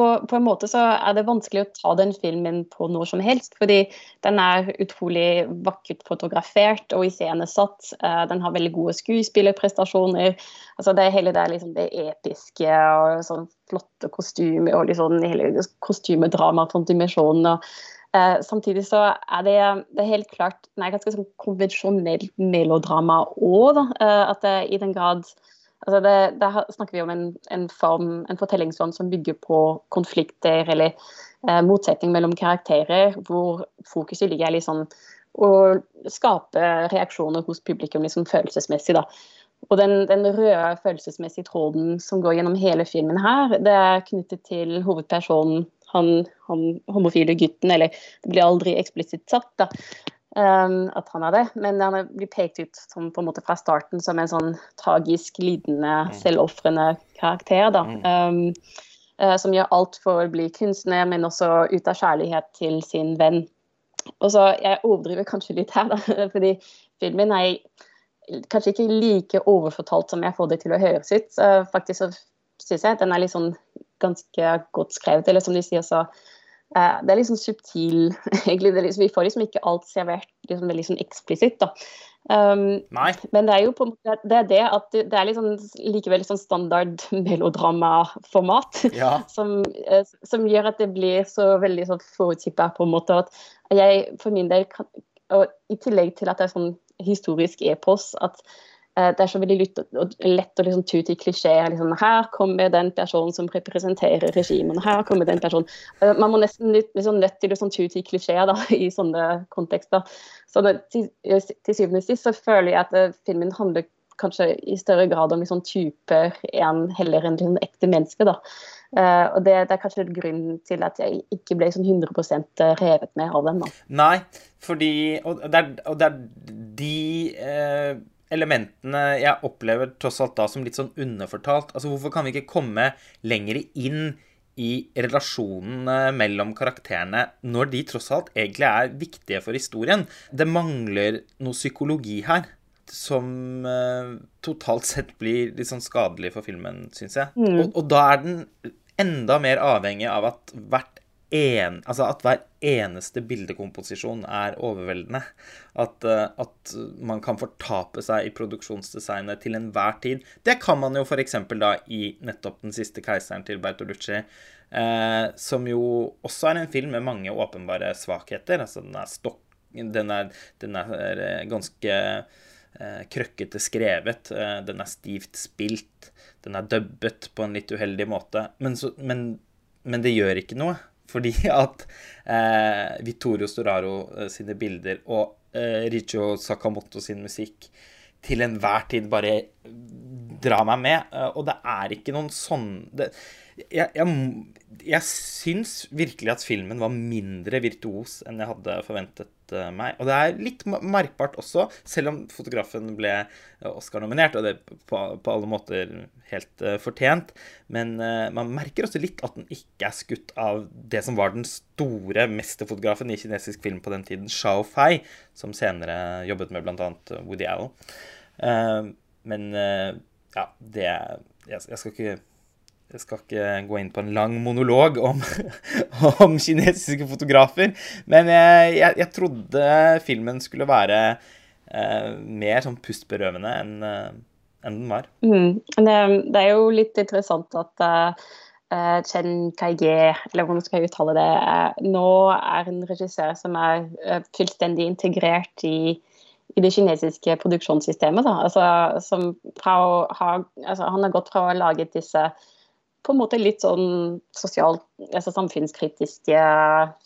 på, på, en måte så er det vanskelig å ta den filmen på noe som helst, fordi den er utrolig vakkert fotografert og iscenesatt. Uh, den har veldig gode skuespillerprestasjoner. Altså det hele det, liksom det episke og sånn flotte kostymer og liksom hele kostymedramaet fra dimensjonen. Uh, samtidig så er det, det er helt klart nei, ganske sånn konvensjonelt melodrama òg, uh, at det i den grad Altså det, der snakker vi om en, en, form, en fortellingsform som bygger på konflikter eller eh, motsetning mellom karakterer, hvor fokuset ligger liksom å skape reaksjoner hos publikum liksom følelsesmessig. da. Og den, den, røde følelsesmessige tråden som går gjennom hele filmen her, det er knyttet til hovedpersonen, han, han homofile gutten, eller det blir aldri eksplisitt sagt, da. Um, at han er det. Men han blir pekt ut som på en måte fra starten som en sånn tragisk, lidende, mm. selvofrende karakter. da. Um, uh, som gjør alt for å bli kunstner, men også ut av kjærlighet til sin venn. Og så, Jeg overdriver kanskje litt her, da, fordi filmen er kanskje ikke like overfortalt som jeg får det til å høres ut. Faktisk så syns jeg den er litt sånn ganske godt skrevet. Eller som de sier, så Eh, det er liksom subtil egentlig, liksom, Vi får liksom ikke alt servert liksom, veldig sånn eksplisitt. da. Um, men det er jo på en måte det er det at det, er liksom likevel sånn standard melodramaformat ja. som, eh, som, gjør at det blir så veldig sånn forutsippet på en måte at jeg for min del kan, og I tillegg til at det er sånn historisk epos, at det er så veldig lett å liksom tute i klisjeer. Liksom, her kommer den personen som representerer regimet. Her kommer den personen. Eh, man må nesten liksom, nødt til å liksom, tute i klisjeer da, i sånne kontekster. Så det, til, til, syvende og sist så føler jeg at uh, filmen handler kanskje i større grad om liksom, typer en, heller enn liksom, ekte mennesker. da. Uh, og det, det, er kanskje grunnen til at jeg ikke ble sånn 100% revet med av den. da. Nei, fordi Og det er, og det er de eh elementene jeg opplever tross alt da som litt sånn underfortalt. Altså, hvorfor kan vi ikke komme lenger inn i relasjonene mellom karakterene når de tross alt egentlig er viktige for historien? Det mangler noe psykologi her som uh, totalt sett blir litt sånn skadelig for filmen, syns jeg. Mm. Og, og da er den enda mer avhengig av at hvert en, altså at hver eneste bildekomposisjon er overveldende. At, uh, at, man kan fortape seg i produksjonsdesignet til enhver tid. Det kan man jo f.eks. da i nettopp 'Den siste keiseren' til Bertolucci. Uh, som jo også er en film med mange åpenbare svakheter. Altså den er stokk... Den er, den er eh, ganske uh, krøkkete skrevet. den er stivt spilt. Den er dubbet på en litt uheldig måte. Men, så, men, men det gjør ikke noe. Fordi at eh, Vittorio Storaro eh, sine bilder og eh, Richo Sakamoto sin musikk til enhver tid bare drar meg med. Eh, og det er ikke noen sånn det, jeg, jeg, jeg syns virkelig at filmen var mindre virtuos enn jeg hadde forventet Eh, meg. Og det er litt merkbart også, selv om fotografen ble eh, Oscar-nominert, og det er på, på, alle måter helt uh, fortjent. Men uh, man merker også litt at den ikke er skutt av det som var den store mesterfotografen i kinesisk film på den tiden, Shao Fei, som senere jobbet med bl.a. Woody Allen. Uh, men ja, det jeg, jeg skal ikke jeg skal ikke gå inn på en lang monolog om, om kinesiske fotografer, men jeg, jeg, trodde filmen skulle være eh, mer sånn pustberøvende enn eh, en den var. Mm. Det, det, er jo litt interessant at uh, Chen Kai-ge, eller hvordan skal jeg uttale det, uh, nå er en regissør som er uh, fullstendig integrert i i det kinesiske produksjonssystemet. Altså, ha, altså, han har gått fra å ha laget disse på en måte litt sånn sosialt, altså samfunnskritiske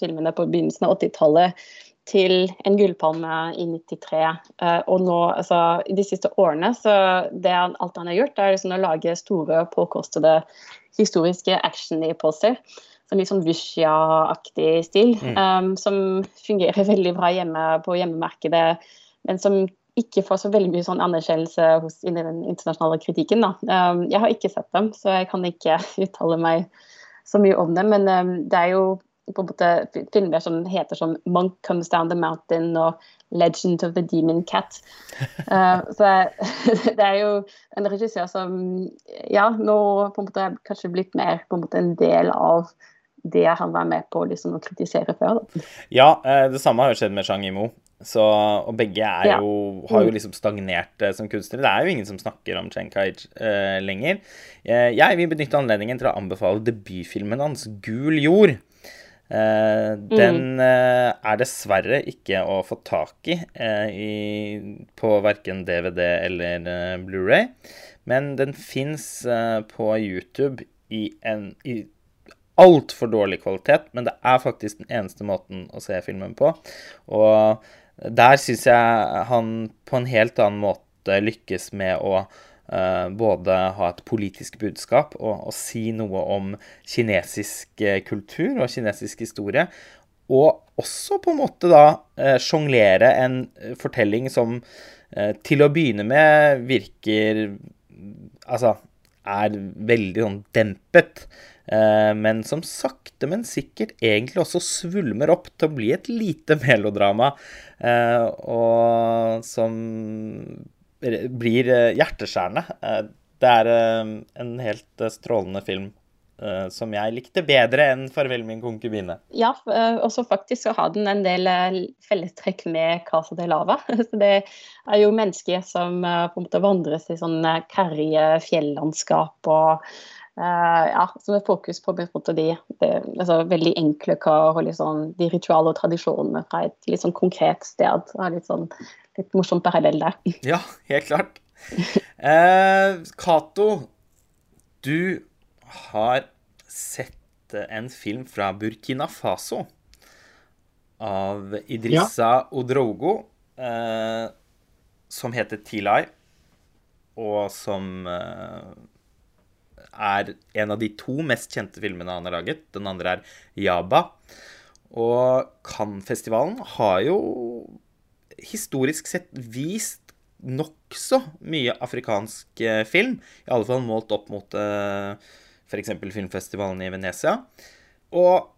filmene på begynnelsen av 80-tallet til en gullpalme i 93. Uh, og nå, altså, i de siste årene, så det alt han har gjort, er liksom å lage store, påkostede historiske action-eposer. Sånn litt sånn Wushia-aktig stil, mm. um, som fungerer veldig bra hjemme på hjemmemarkedet, men som ikke får så veldig mye sånn anerkjennelse hos i den internasjonale kritikken. Da. Um, jeg har ikke sett dem, så jeg kan ikke uttale meg så mye om dem. Men um, det er jo på en måte filmer som heter som 'Monk Comes Down the Mountain' og 'Legend of the Demon Cat'. Uh, så det er jo en regissør som ja, nå på en måte er kanskje blitt mer på en måte en del av det han var med på liksom, å kritisere før. Da. Ja, det samme har jo skjedd med Zhang Yimou. Så, og begge ja. jo, har jo mm. liksom stagnert eh, som kunstnere. Det er jo ingen som snakker om Chen Kai eh, lenger. Eh, jeg vil benytte anledningen til å anbefale debutfilmen hans, 'Gul jord'. Eh, mm. Den eh, er dessverre ikke å få tak i, eh, i på verken DVD eller Blu-ray, men den fins på YouTube i en i altfor dårlig kvalitet, men det er faktisk den eneste måten å se filmen på. Og der syns jeg han på en helt annen måte lykkes med å uh, både ha et politisk budskap og, og, si noe om kinesisk eh, kultur og kinesisk historie. Og også på en måte da uh, sjonglere en fortelling som uh, til å begynne med virker Altså er veldig sånn dempet. Men som sakte, men sikkert egentlig også svulmer opp til å bli et lite melodrama Eh, og som blir eh, hjerteskjærende. Eh, det er en helt strålende film som jeg likte bedre enn 'Farvel, min konkubine'. Ja, og så faktisk så har den en del fellestrekk med 'Casa de Lava'. Så det er jo mennesker som på en måte vandres i sånne karrige fjellandskap og ja, som er fokus på, på de, de altså, veldig enkle og liksom, de ritualene og tradisjonene fra et litt sånn konkret sted. Litt sånn litt morsom parallell der. Ja, helt klart. Cato, uh, du har sett en film fra Burkina Faso av Idrissa ja. Odrogo, uh, som heter Tilai, og som er en av de to mest kjente filmene han har laget. Den andre er Jaba. Og Cannes-festivalen har jo historisk sett vist nokså mye afrikansk eh, film. I alle fall målt opp mot uh, eh, f.eks. filmfestivalen i Venezia. Og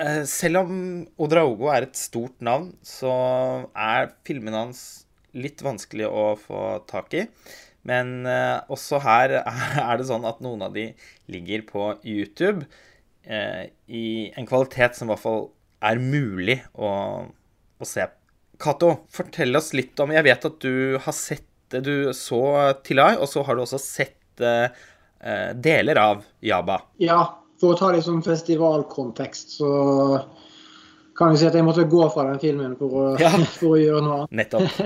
uh, selv om Odraogo er et stort navn, så er filmene hans litt vanskelig å få tak i. Men eh, også her er det sånn at noen av de ligger på YouTube eh, i en kvalitet som i hvert fall er mulig å, å se. Cato, fortell oss litt om Jeg vet at du har sett Du så Tilai, og så har du også sett eh, deler av Jaba. Ja, for å ta det som festivalkontekst, så kan vi si at jeg måtte gå fra den filmen for å, ja. for å gjøre noe annet. Nettopp.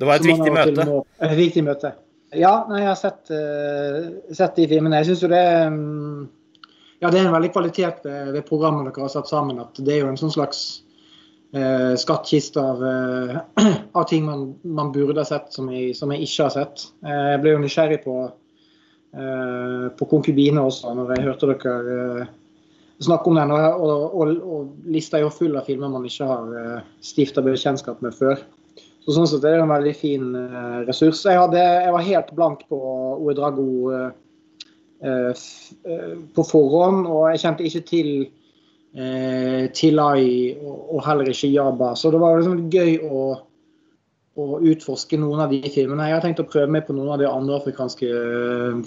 Det var et viktig møte. Et viktig møte. Ja, nei, jeg har sett, uh, sett de filmene. Jeg syns jo det um, Ja, det er en veldig kvalitet ved, ved programmet dere har satt sammen. At det er jo en sånn slags uh, skattkiste av, uh, av, ting man, man, burde ha sett som jeg, som jeg ikke har sett. jeg ble jo nysgjerrig på, på konkubine også når jeg hørte dere snakke om den. Og, og, og, og lista er jo full av filmer man ikke har uh, stifta bekjentskap med før. Så sånn sett er det en veldig fin uh, ressurs. Jeg, hadde, jeg, var helt blank på Oedrago uh, uh, på forhånd, og jeg kjente ikke til Tilai og, og, heller ikke Jaba. Så det var liksom gøy å, å, utforske noen av de filmene. Jeg har tenkt å prøve meg på noen av de andre afrikanske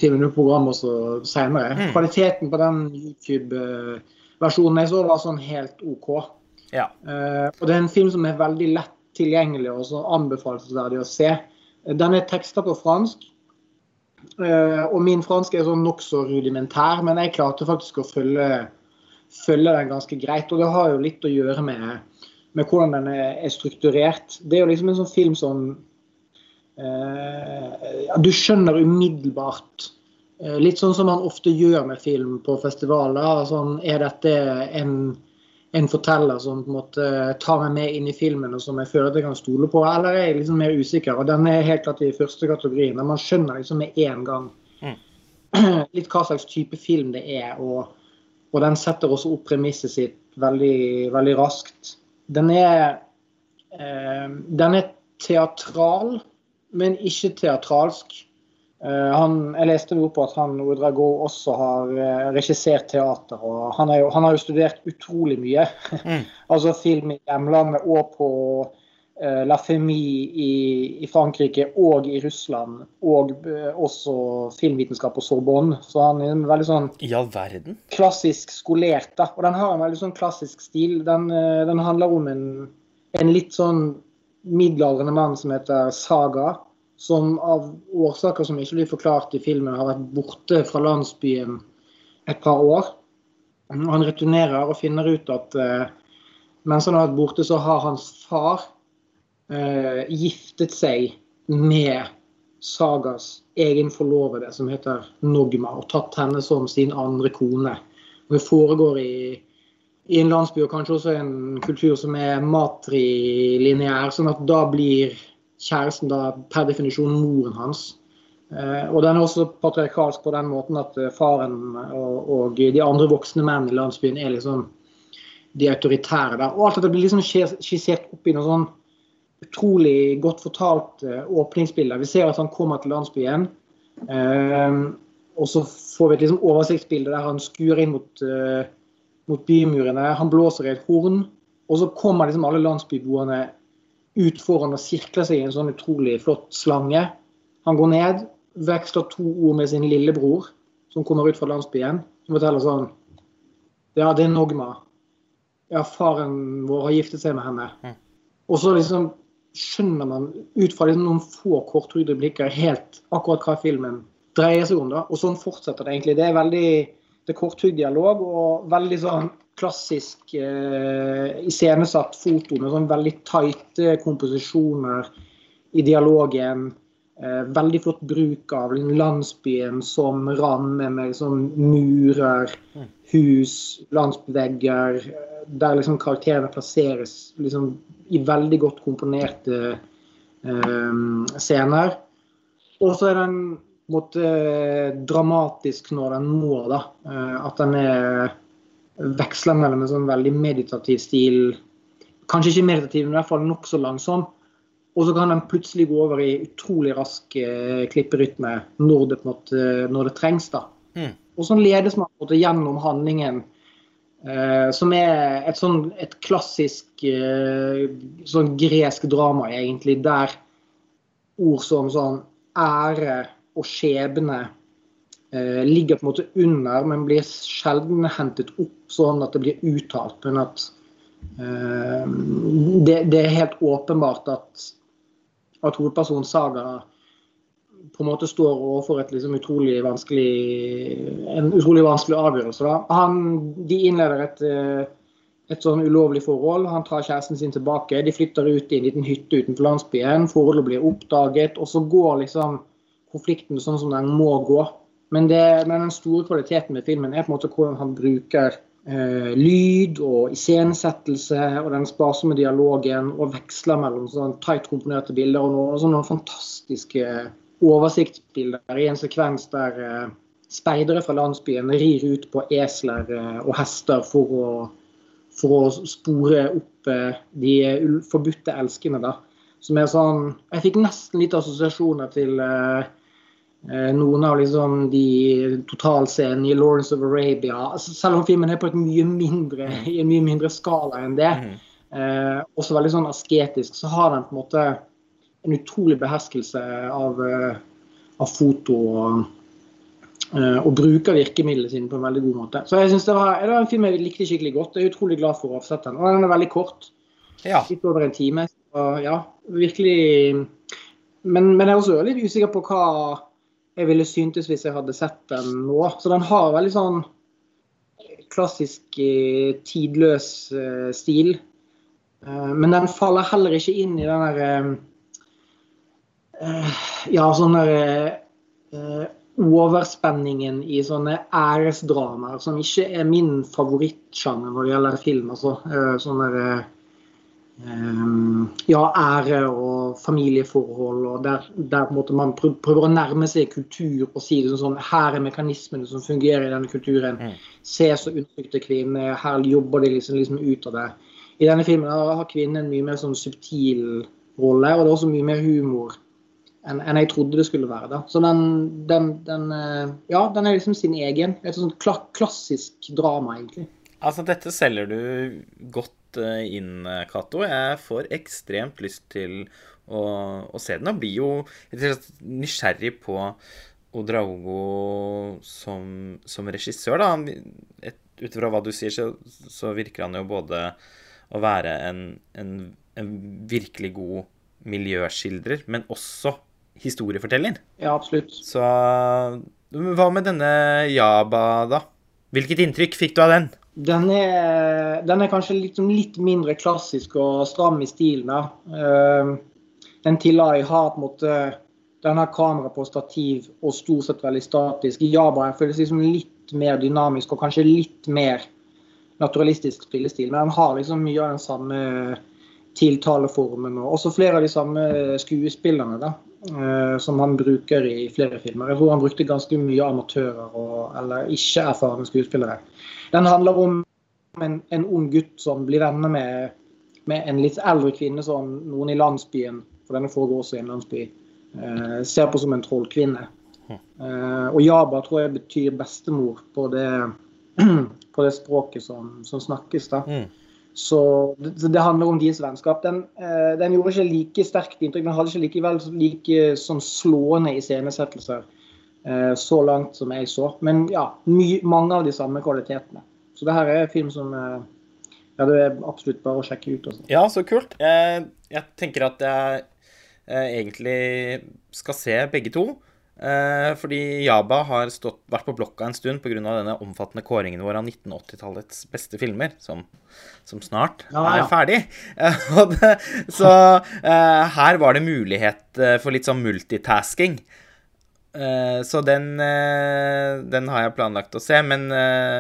filmene på programmet også senere. Mm. Kvaliteten på den YouTube-versjonen jeg så, var sånn helt OK. Ja. og det er en film som er veldig lett tilgjengelig og så anbefalesverdig å se. Den er teksta på fransk. Eh, og min fransk er sånn nokså rudimentær, men jeg klarte faktisk å følge, følge, den ganske greit. Og det har jo litt å gjøre med, med hvordan den er, strukturert. Det er jo liksom en sånn film som eh, Du skjønner umiddelbart eh, Litt sånn som man ofte gjør med film på festivaler. Sånn, er dette en en forteller som på en måte tar meg med inn i filmen, og som jeg føler at jeg kan stole på, eller er jeg liksom mer usikker? Og Den er helt klart i første kategorien. Der man skjønner liksom med en gang mm. litt hva slags type film det er. Og, og den setter også opp premisset sitt veldig, veldig raskt. Den er, eh, den er teatral, men ikke teatralsk. Eh, han, jeg leste jo på at han Ouedrago også har uh, regissert teater. og han, jo, han, har jo studert utrolig mye. Mm. altså film i hjemlandet og på uh, La Femie i, i, Frankrike og i Russland, og uh, også filmvitenskap på Sorbonne. Så han er veldig sånn ja, verden? klassisk skolert. da, Og den har en veldig sånn klassisk stil. Den, uh, den handler om en, en litt sånn middelaldrende mann som heter Saga, som av årsaker som ikke blir forklart i filmen, har vært borte fra landsbyen et par år. Han returnerer og finner ut at eh, mens han har vært borte, så har hans far eh, giftet seg med Sagas egen forlovede, som heter Nogma, og tatt henne som sin andre kone. Det foregår i, i en landsby og kanskje også en kultur som er matrilineær, sånn at da blir kjæresten da per definisjon moren hans. Eh, og den er også patriarkalsk på den måten at eh, faren og, og de andre voksne menn i landsbyen er liksom de autoritære der. Og alt dette blir liksom skissert opp i noe sånn utrolig godt fortalt uh, åpningsbilde. Vi ser at han kommer til landsbyen. Og så får vi et liksom oversiktsbilde der han skuer inn mot, mot, bymurene. Han blåser i et horn. Og så kommer liksom alle landsbyboerne ut foran og sirkler seg i en sånn utrolig flott slange. Han går ned, veksler to ord med sin lillebror, som kommer ut fra landsbyen. Som forteller sånn Ja, det er Nogma ja, faren vår har giftet seg med henne. Mm. Og så liksom skjønner man ut fra liksom noen få korthugde blikker helt akkurat hva filmen dreier seg om. da, Og sånn fortsetter det egentlig. Det er veldig det er korthugd dialog og veldig sånn klassisk eh, iscenesatt foto med sånn veldig tighte komposisjoner i dialogen. Eh, veldig flott bruk av landsbyen som ramme med liksom murer, mm. hus, landsbyvegger der liksom karakterene plasseres liksom i veldig godt komponerte eh, scener. Og så er den måtte, dramatisk når den må, da. Eh, at den er veksler mellom en sånn veldig meditativ stil Kanskje ikke meditativ, men i hvert fall nokså langsom. Og så kan den plutselig gå over i utrolig rask eh, klipperytme når det, på måte, når det trengs. da. Mm. Og sånn ledes man på en måte gjennom handlingen eh, som er et sånn et klassisk eh, sånn gresk drama, egentlig, der ord som sånn ære og skjebne ligger på en måte under, men blir sjelden hentet opp sånn at det blir uttalt. Men at det, det, er helt åpenbart at, at hovedpersonen Saga på en måte står overfor et liksom utrolig en utrolig vanskelig avgjørelse. Han, de innleder et, eh, et sånn ulovlig forhold. Han tar kjæresten sin tilbake. De flytter ut i en liten hytte utenfor landsbyen. Forholdet blir oppdaget. Og så går liksom konflikten sånn som den må gå. Men, det, men den store kvaliteten med filmen er på en måte hvordan han bruker eh, lyd og iscenesettelse og den sparsomme dialogen og veksler mellom sånn tight komponerte bilder og noen, sånne fantastiske oversiktsbilder i en sekvens der eh, speidere fra landsbyen rir ut på esler eh, og hester for å, for å spore opp eh, de forbudte elskene. da. Som er sånn Jeg fikk nesten litt assosiasjoner til eh, noen av liksom de totalscenene i Lawrence of Arabia. Altså, selv om filmen er på mindre, i en mye mindre skala enn det, mm. eh, også veldig sånn asketisk, så har den på en måte en utrolig beherskelse av, eh, av foto og, eh, og bruker virkemidlene sine på en veldig god måte. Så jeg synes det var, det var en film jeg likte skikkelig godt. Jeg er utrolig glad for å ha sett den. Og den er veldig kort. Ja. Litt over en time. Så ja, virkelig men, men, jeg er også litt usikker på hva jeg ville syntes hvis jeg hadde sett den nå. Så den har veldig sånn klassisk eh, tidløs stil. Men den faller heller ikke inn i den der Eh, ja, sånn der overspenningen i sånne æresdramaer, som ikke er min favorittsjanger når det gjelder film. altså Sånn der, ja, ære og familieforhold, og der, der man prøver å nærme seg kultur og si det sånn, Her er mekanismene som fungerer i denne kulturen. Mm. Se så undertrykte kvinner. Her jobber de liksom, liksom, ut av det. I denne filmen har kvinnen en mye mer sånn subtil rolle, og det er også mye mer humor enn en jeg trodde det skulle være. da. Så den, den, den, eh, ja, den er liksom sin egen. Et sånt klassisk drama, egentlig. Altså, dette selger du godt godt inn, Cato. Jeg får ekstremt lyst til å, å se den, og blir jo nysgjerrig på Odraogo som, som regissør, da. Ut ifra hva du sier, så, så, virker han jo både å være en, en, en virkelig god miljøskildrer, men også historieforteller. Ja, absolutt. Så hva med denne Jaba, da? Hvilket inntrykk fikk du av den? Den er, den er kanskje liksom litt mindre klassisk og stram i stilen. Uh, den Tilai har på en måte den har kamera på stativ og stort sett veldig statisk. Jabra føles liksom litt mer dynamisk og kanskje litt mer naturalistisk spillestil. Men den har liksom mye av den samme tiltaleformen og også flere av de samme skuespillerne da, eh, som han bruker i flere filmer. Jeg tror han brukte ganske mye amatører og, eller ikke erfarne skuespillere. Den handler om en, en ung gutt som blir venner med, med en litt eldre kvinne som noen i landsbyen, for denne foregår også i en landsby, eh, ser på som en trollkvinne. Eh, og Jaba tror jeg betyr bestemor på det, på det språket som, som snakkes. da. Mm. Så det, det, handler om deres vennskap. Den, eh, den, gjorde ikke like sterkt inntrykk. Den hadde ikke likevel like sånn slående iscenesettelser så langt som jeg så. Men ja, my, mange av de samme kvalitetene. Så det her er en film som eh, ja, det er absolutt bare å sjekke ut. Også. Ja, så kult. Jeg, jeg tenker at jeg jeg egentlig skal se begge to. Eh, fordi Jaba har stått, vært på blokka en stund pga. denne omfattende kåringen vår av 1980-tallets beste filmer, som, som snart ja, ja. er ferdig. så her var det mulighet for litt sånn multitasking. Uh, så den, uh, den, har jeg planlagt å se, men,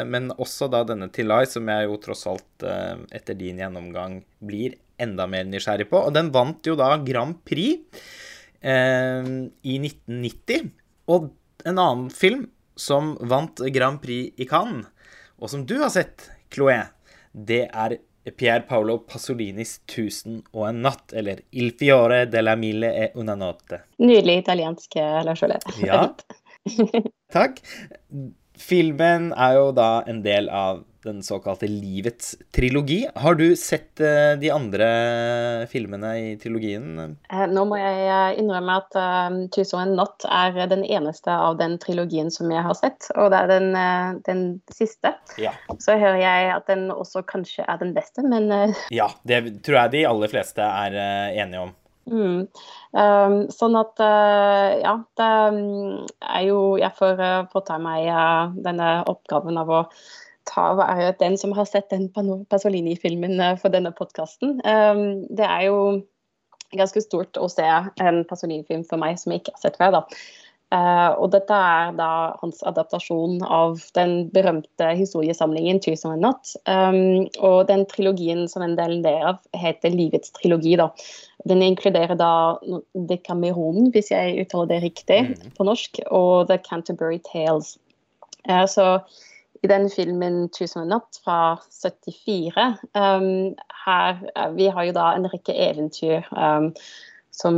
men også da denne Tilai, som jeg jo tross alt etter din gjennomgang blir enda mer nysgjerrig på. Og den vant jo da Grand Prix eh, i 1990. Og en annen film som vant Grand Prix i Cannes, og som du har sett, Chloé, det er Pier Paolo Pasolinis 'Tusen og en natt', eller 'Il fiore della mille e una notte'. Nydelig italiensk, Lars Ole. Ja. Takk. Filmen er jo da en del av den såkalte Livets trilogi. Har du sett uh, de andre filmene i trilogien? Uh, nå må jeg eh, innrømme at uh, 'Tusen og en natt' er den eneste av den trilogien som jeg har sett. Og det er den, den siste. Ja. Så hører jeg at den også kanskje er den beste, men Ja, det tror jeg de aller fleste er enige om. Mm. Um, sånn at uh, ja, det um, er jo Jeg får uh, påta meg uh, denne oppgaven av å ta være den som har sett den Pasolini-filmen eh, for denne podkasten. Um, det er jo ganske stort å se en Pasolini-film for meg som jeg ikke har sett før. da. Uh, og dette er da hans adaptasjon av den berømte historiesamlingen 'Tusen og en natt'. Um, og den trilogien som en del av heter 'Livets trilogi'. da. Den inkluderer da Decameron, hvis jeg uttaler det riktig mm. på norsk, og The Canterbury Tales. Uh, så i den filmen 'Tusen og en natt' fra 74. Um, her, uh, vi har jo da en rekke eventyr um, som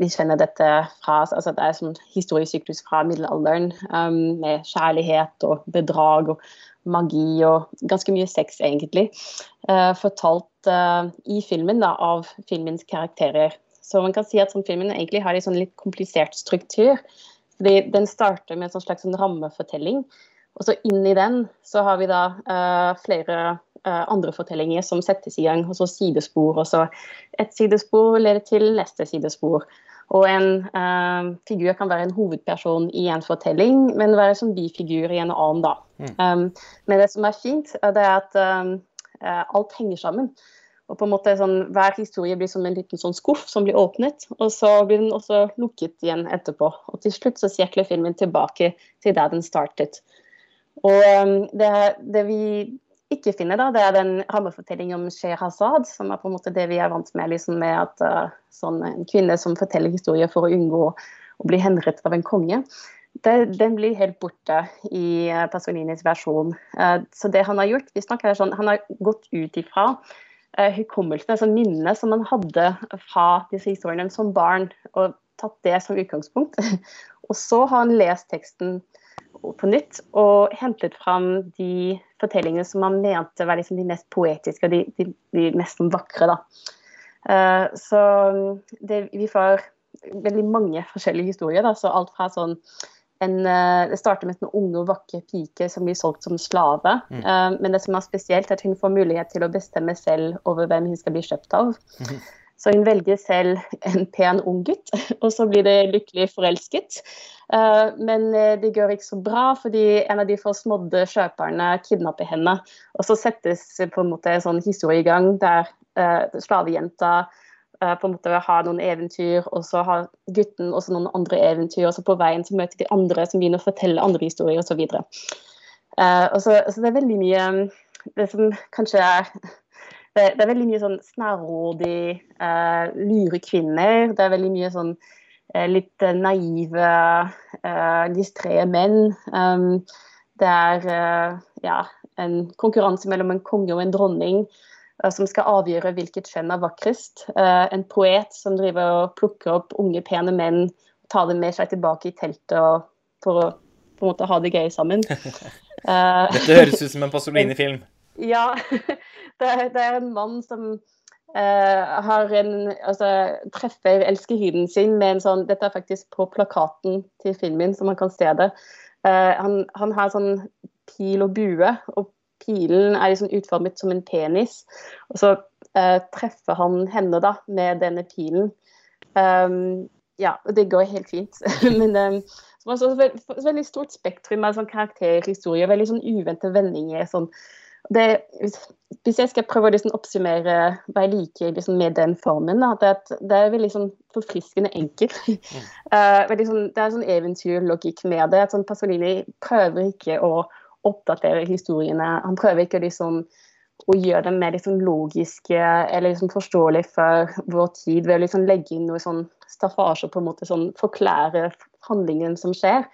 vi kjenner dette fra altså Det er sånn historiesyklus fra middelalderen um, med kjærlighet og bedrag og magi og ganske mye sex, egentlig. Uh, fortalt uh, i filmen da, av filmens karakterer. Så man kan si at sånn, filmen egentlig har en sånn litt komplisert struktur. fordi Den starter med en sånn slags sånn rammefortelling og så inni den så har vi da uh, flere andre fortellinger som settes i gang, og så sidespor. Og så et sidespor leder til neste sidespor. Og en uh, figur kan være en hovedperson i en fortelling, men være som bifigur i en annen, da. Mm. Um, men det som er fint, det er at um, alt henger sammen. Og på en måte sånn, Hver historie blir som en liten sånn skuff som blir åpnet, og så blir den også lukket igjen etterpå. Og til slutt så sirkler filmen tilbake til der den startet. Og um, det, det, vi ikke finner, da, det er den rammefortellingen om Sherazad, som er på en måte det vi er vant med, liksom med at uh, sånn, en kvinne som forteller historier for å unngå å bli henrettet av en konge. Det, den blir helt borte i uh, Pasolinis versjon. Uh, så det han har gjort, vi snakker sånn, han har gått ut ifra hukommelsen, altså minnet som han hadde fra disse historiene som barn, og tatt det som utgangspunkt. og så har han lest teksten på nytt og hentet fram de fortellingene som man mente var liksom de mest poetiske og de, de, de mest vakre. Da. Uh, så det, vi får veldig mange forskjellige historier. Da. Så alt fra sånn en, uh, Det starter med en unge og vakker pike som blir solgt som slave. Mm. Uh, men det som er spesielt, er at hun får mulighet til å bestemme selv over hvem hun skal bli kjøpt av. Mm. Så hun velger selv en pen ung gutt, og så blir det lykkelig forelsket. Uh, men det går ikke så bra, fordi en av de forsmådde kjøperne kidnapper henne. Og så settes på en måte en sånn historie i gang der uh, slavejenta på en måte har noen eventyr, og så har gutten også noen andre eventyr. Og så på veien så møter de andre som begynner å fortelle andre historier, osv. Så, så det er veldig mye Det som kanskje er det, det, er veldig mye sånn snarrådig, uh, lure kvinner. Det er veldig mye sånn uh, litt uh, naive, uh, distré menn. Um, det er ja, en konkurranse mellom en konge og en dronning som skal avgjøre hvilket kjønn er vakrest. en poet som driver og plukker opp unge, pene menn og tar dem med seg tilbake i teltet for å på en måte ha det gøy sammen. Dette høres ut som en Pasolini-film. Ja. Det det er en mann som uh, har en, altså, treffer elskerhyden sin med en sånn Dette er faktisk på plakaten til filmen, så man kan se det. Uh, han, han, har sånn pil og bue, og pilen er liksom utformet som en penis. Og så uh, treffer han henne da med denne pilen. Um, ja, det går helt fint. Men um, så var det et veldig stort spektrum av sånn karakterhistorie, veldig sånn uventede vendinger. sånn det, hvis jeg skal prøve å liksom oppsummere hva jeg liker liksom med den formen, da, det, det, er veldig sånn forfriskende enkelt. Mm. Uh, sånn, det er sånn eventyrlogikk med det. at sånn Pasolini prøver ikke å oppdatere historiene. Han prøver ikke liksom å gjøre dem mer liksom logiske eller liksom forståelige for vår tid ved å liksom legge inn noe sånn staffasje på en måte sånn forklare handlingen som skjer.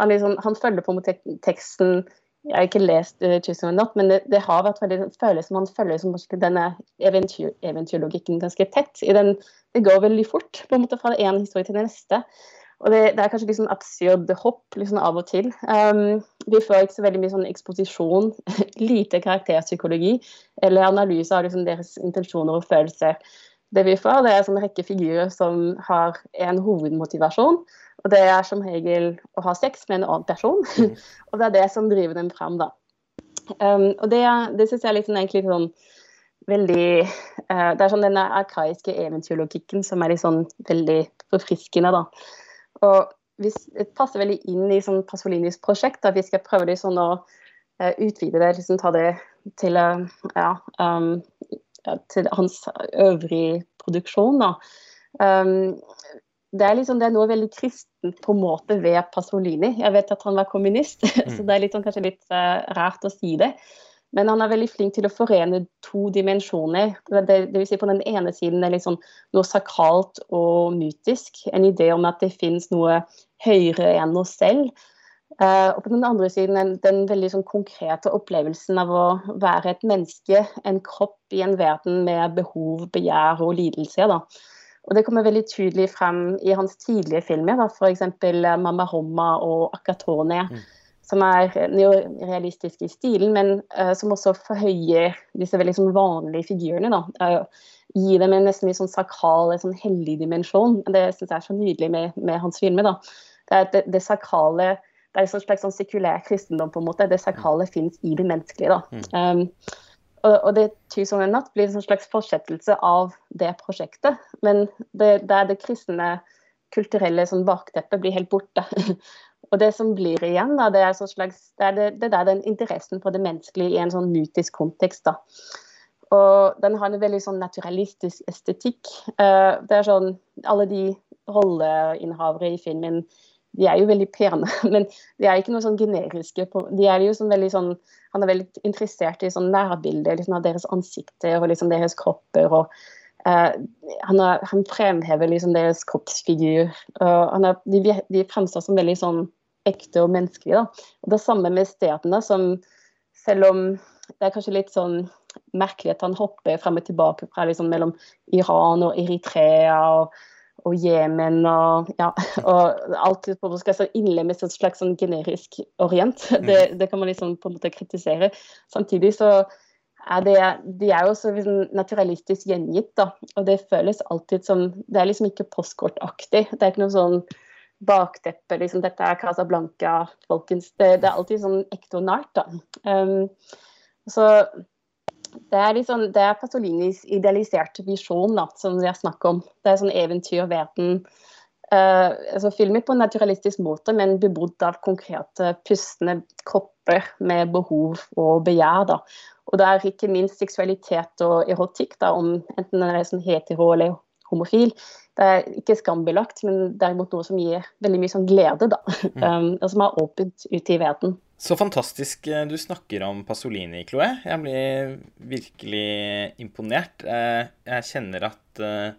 Han, liksom, han følger på en måte teksten jeg har ikke lest uh, 'Choosing or Not', men det, det, har vært veldig føles som man følger som denne eventyr, eventyrlogikken ganske tett. Den, det går veldig fort på en måte fra én historie til den neste. Og det, det er kanskje litt sånn absurd hopp liksom av og til. Um, vi får ikke så veldig mye sånn eksposisjon, lite karakterpsykologi eller analyse av liksom deres intensjoner og følelser. Det vi får, det er en rekke figurer som har en hovedmotivasjon. Og det er som regel å ha sex med en annen person. Mm. og det er det som driver dem fram, da. Um, og det, det syns jeg er liksom egentlig sånn veldig uh, Det er sånn denne arkaiske eventyrlogikken som er liksom veldig forfriskende, da. Og hvis, det passer veldig inn i sånn Pasolinis prosjekt, at vi skal prøve det sånn å uh, utvide det, liksom ta det til, uh, ja, um, til hans øvrige produksjon, da. Um, det er, liksom, det er noe veldig kristent på en måte ved Pasolini. Jeg vet at han var kommunist, mm. så det er litt sånn, kanskje litt uh, rart å si det. Men han er veldig flink til å forene to dimensjoner. Det, det, vil si På den ene siden er liksom noe sakralt og mytisk. En idé om at det finnes noe høyere enn oss selv. Uh, og på den andre siden den, den veldig sånn konkrete opplevelsen av å være et menneske, en kropp i en verden med behov, begjær og lidelse. da. Og Det kommer veldig tydelig frem i hans tidlige filmer, f.eks. Eh, 'Mamma Homma' og 'Akatone', mm. som er neorealistiske i stilen, men uh, som også forhøyer disse veldig sånn, vanlige figurene. da. Uh, gir dem en nesten litt sånn sakral, sånn hellig dimensjon. Det syns jeg er så nydelig med, med hans filmer. da. Det, det, det sakrale det er en slags sånn sekulær kristendom. på en måte. Det sakrale mm. fins i det menneskelige. da. Mm. Um, og, det 'Tusen og en natt' blir en slags fortsettelse av det prosjektet. Men det, der det kristne, kulturelle sånn bakteppet blir helt borte. og det som blir igjen, da, det er, slags, det, er det, det der den interessen for det menneskelige i en sånn mytisk kontekst. da. Og den har en veldig sånn naturalistisk estetikk. Uh, det er sånn Alle de rolleinnehavere i filmen de er jo veldig pene, men de er ikke noe sånn generiske. de er jo sånn veldig sånn, Han er veldig interessert i sånn nærbilder liksom, av deres ansikter og liksom deres kropper. og uh, han, er, han, fremhever liksom deres kroppsfigur. Uh, er, de, de fremstår som veldig sånn ekte og menneskelige. Da. Og det samme med stedene, som selv om det er kanskje litt sånn merkelig at han hopper frem og tilbake fra liksom mellom Iran og Eritrea. og og Jemen og ja, og alt på skal jeg innlemmes et slags sånn generisk orient. Det, mm. det, kan man liksom på en måte kritisere. Samtidig så er det de er jo så liksom naturalistisk gjengitt, da. Og det føles alltid som Det er liksom ikke postkortaktig. Det er ikke noe sånn bakteppe, liksom dette er Casablanca, folkens. Det, det, er alltid sånn ekte og nært, da. Um, så det er, liksom, det er Pasolinis idealiserte visjon da, som vi har snakket om. Det er sånn eventyrverden. Uh, altså filmet på en naturalistisk måte, men bebodd av konkrete, pustende kropper med behov og begjær. Da. Og det er ikke minst seksualitet og erotikk, da, om enten den er sånn hetero eller homofil. Det er ikke skambelagt, men derimot noe som gir veldig mye sånn glede, da. Mm. Um, og som er åpent ute i verden. Så fantastisk eh, du snakker om Pasolini, Chloé. Jeg blir virkelig imponert. Eh, jeg kjenner at eh,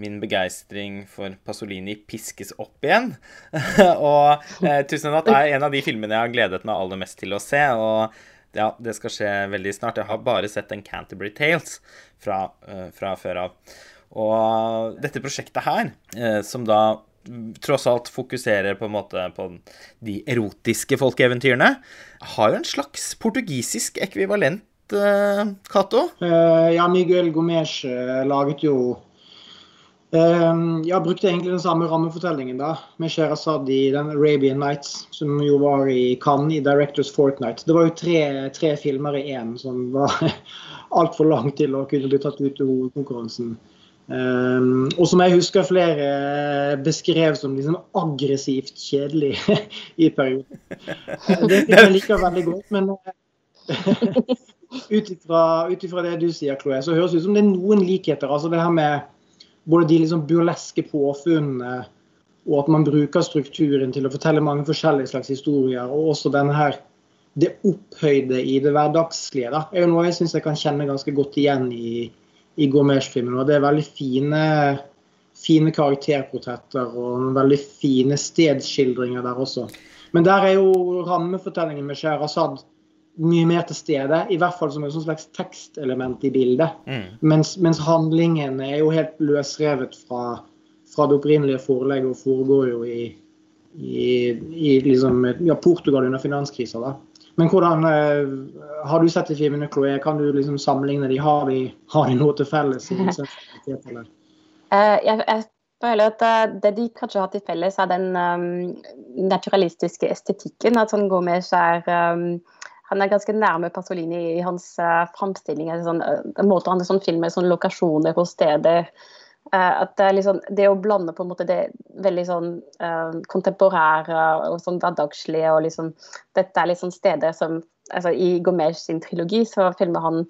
min begeistring for Pasolini piskes opp igjen. og 'Tusen natt' er en av de filmene jeg har gledet meg aller mest til å se. og ja, det skal skje veldig snart. Jeg har bare sett en Canterbury Tales fra, fra før av. Og dette prosjektet her, som da tross alt fokuserer på en måte på de erotiske folkeeventyrene, har jo en slags portugisisk ekvivalent, uh, Cato? Uh, ja, Miguel Gomes uh, laget jo ja, brukte egentlig den samme rammefortellingen da, med Sherazad i den Arabian Nights, som jo var i Cannes i Directors Fortnight. Det var jo tre, tre filmer i én som var altfor lang til å kunne bli tatt ut i hovedkonkurransen. Um, og som jeg husker flere beskrev som liksom aggressivt kjedelig i perioden. Det liker jeg liker veldig godt, men ut ifra det du sier, Chloé, så høres det ut som det er noen likheter. altså det her med Både de liksom burleske påfunnene og at man bruker strukturen til å fortelle mange forskjellige slags historier. Og også denne her, det opphøyde i det hverdagslige. da, er jo noe jeg syns jeg kan kjenne ganske godt igjen i i Gourmet-filmen. Og det er veldig fine, fine karakterportretter og veldig fine stedsskildringer der også. Men der er jo rammefortellingen med Sherazad mye mer til stede. I hvert fall som et slags tekstelement i bildet. Mm. Mens, mens, handlingen er jo helt løsrevet fra, fra det opprinnelige forelegget og foregår jo i, i, i liksom, ja, Portugal under finanskrisa. da. Men hvordan uh, Har du sett de filmene, Chloé? Kan du liksom sammenligne de? Har de, har de noe til felles? I uh, jeg, jeg føler at uh, det de kanskje har til felles, er den um, naturalistiske estetikken. At sånn Gomez er um, han er ganske nærme Pasolini i hans uh, framstilling. Sånn, uh, måter han sånn, filmer sånn lokasjoner og steder. Uh, at det, liksom, det, å blande på en måte det veldig sånn uh, kontemporære og sånn hverdagslige og liksom Dette er liksom steder som altså I Gomez sin trilogi så filmer han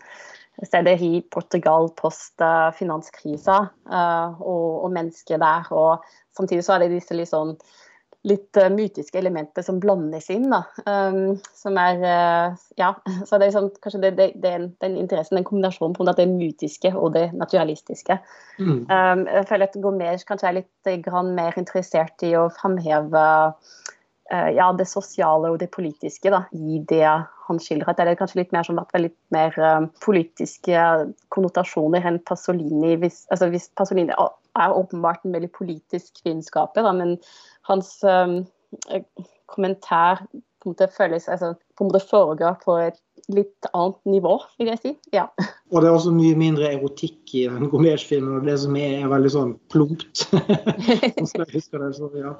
steder i Portugal post uh, finanskrisa og, og, mennesker der. Og samtidig så er det disse litt sånn litt uh, mytiske elementer som blandes inn. da, um, som er uh, Ja, så det er liksom, kanskje det, det, det, den interessen, den kombinasjonen på det mytiske og det naturalistiske. Mm. Um, jeg føler at Gourmet kanskje er litt grann mer interessert i å framheve ja, det sosiale og det politiske da, i det han skildrer. Det er kanskje litt mer som at er litt mer politiske konnotasjoner enn Pasolini. Hvis, altså, hvis Pasolini er åpenbart en veldig politisk filmskaper, men hans um, kommentar på en måte føles altså, på en måte foregår på et litt annet nivå, vil jeg si. Ja. Og det er også mye mindre erotikk i den Gourmet-filmen, og det som er, er veldig sånn plumpt. ja.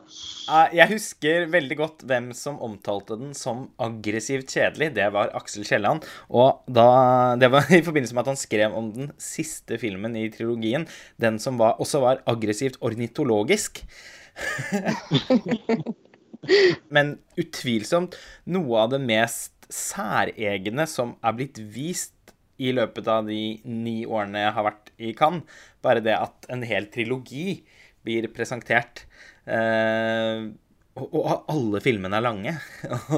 Jeg husker veldig godt hvem som omtalte den som aggressivt kjedelig. Det var Aksel Kielland. Og da, det var i forbindelse med at han skrev om den siste filmen i trilogien, den som var, også var aggressivt ornitologisk. Men utvilsomt noe av det mest særegne som er blitt vist i løpet av de ni årene jeg har vært i Cannes. Bare det at en hel trilogi blir presentert. Eh, og alle filmene er lange.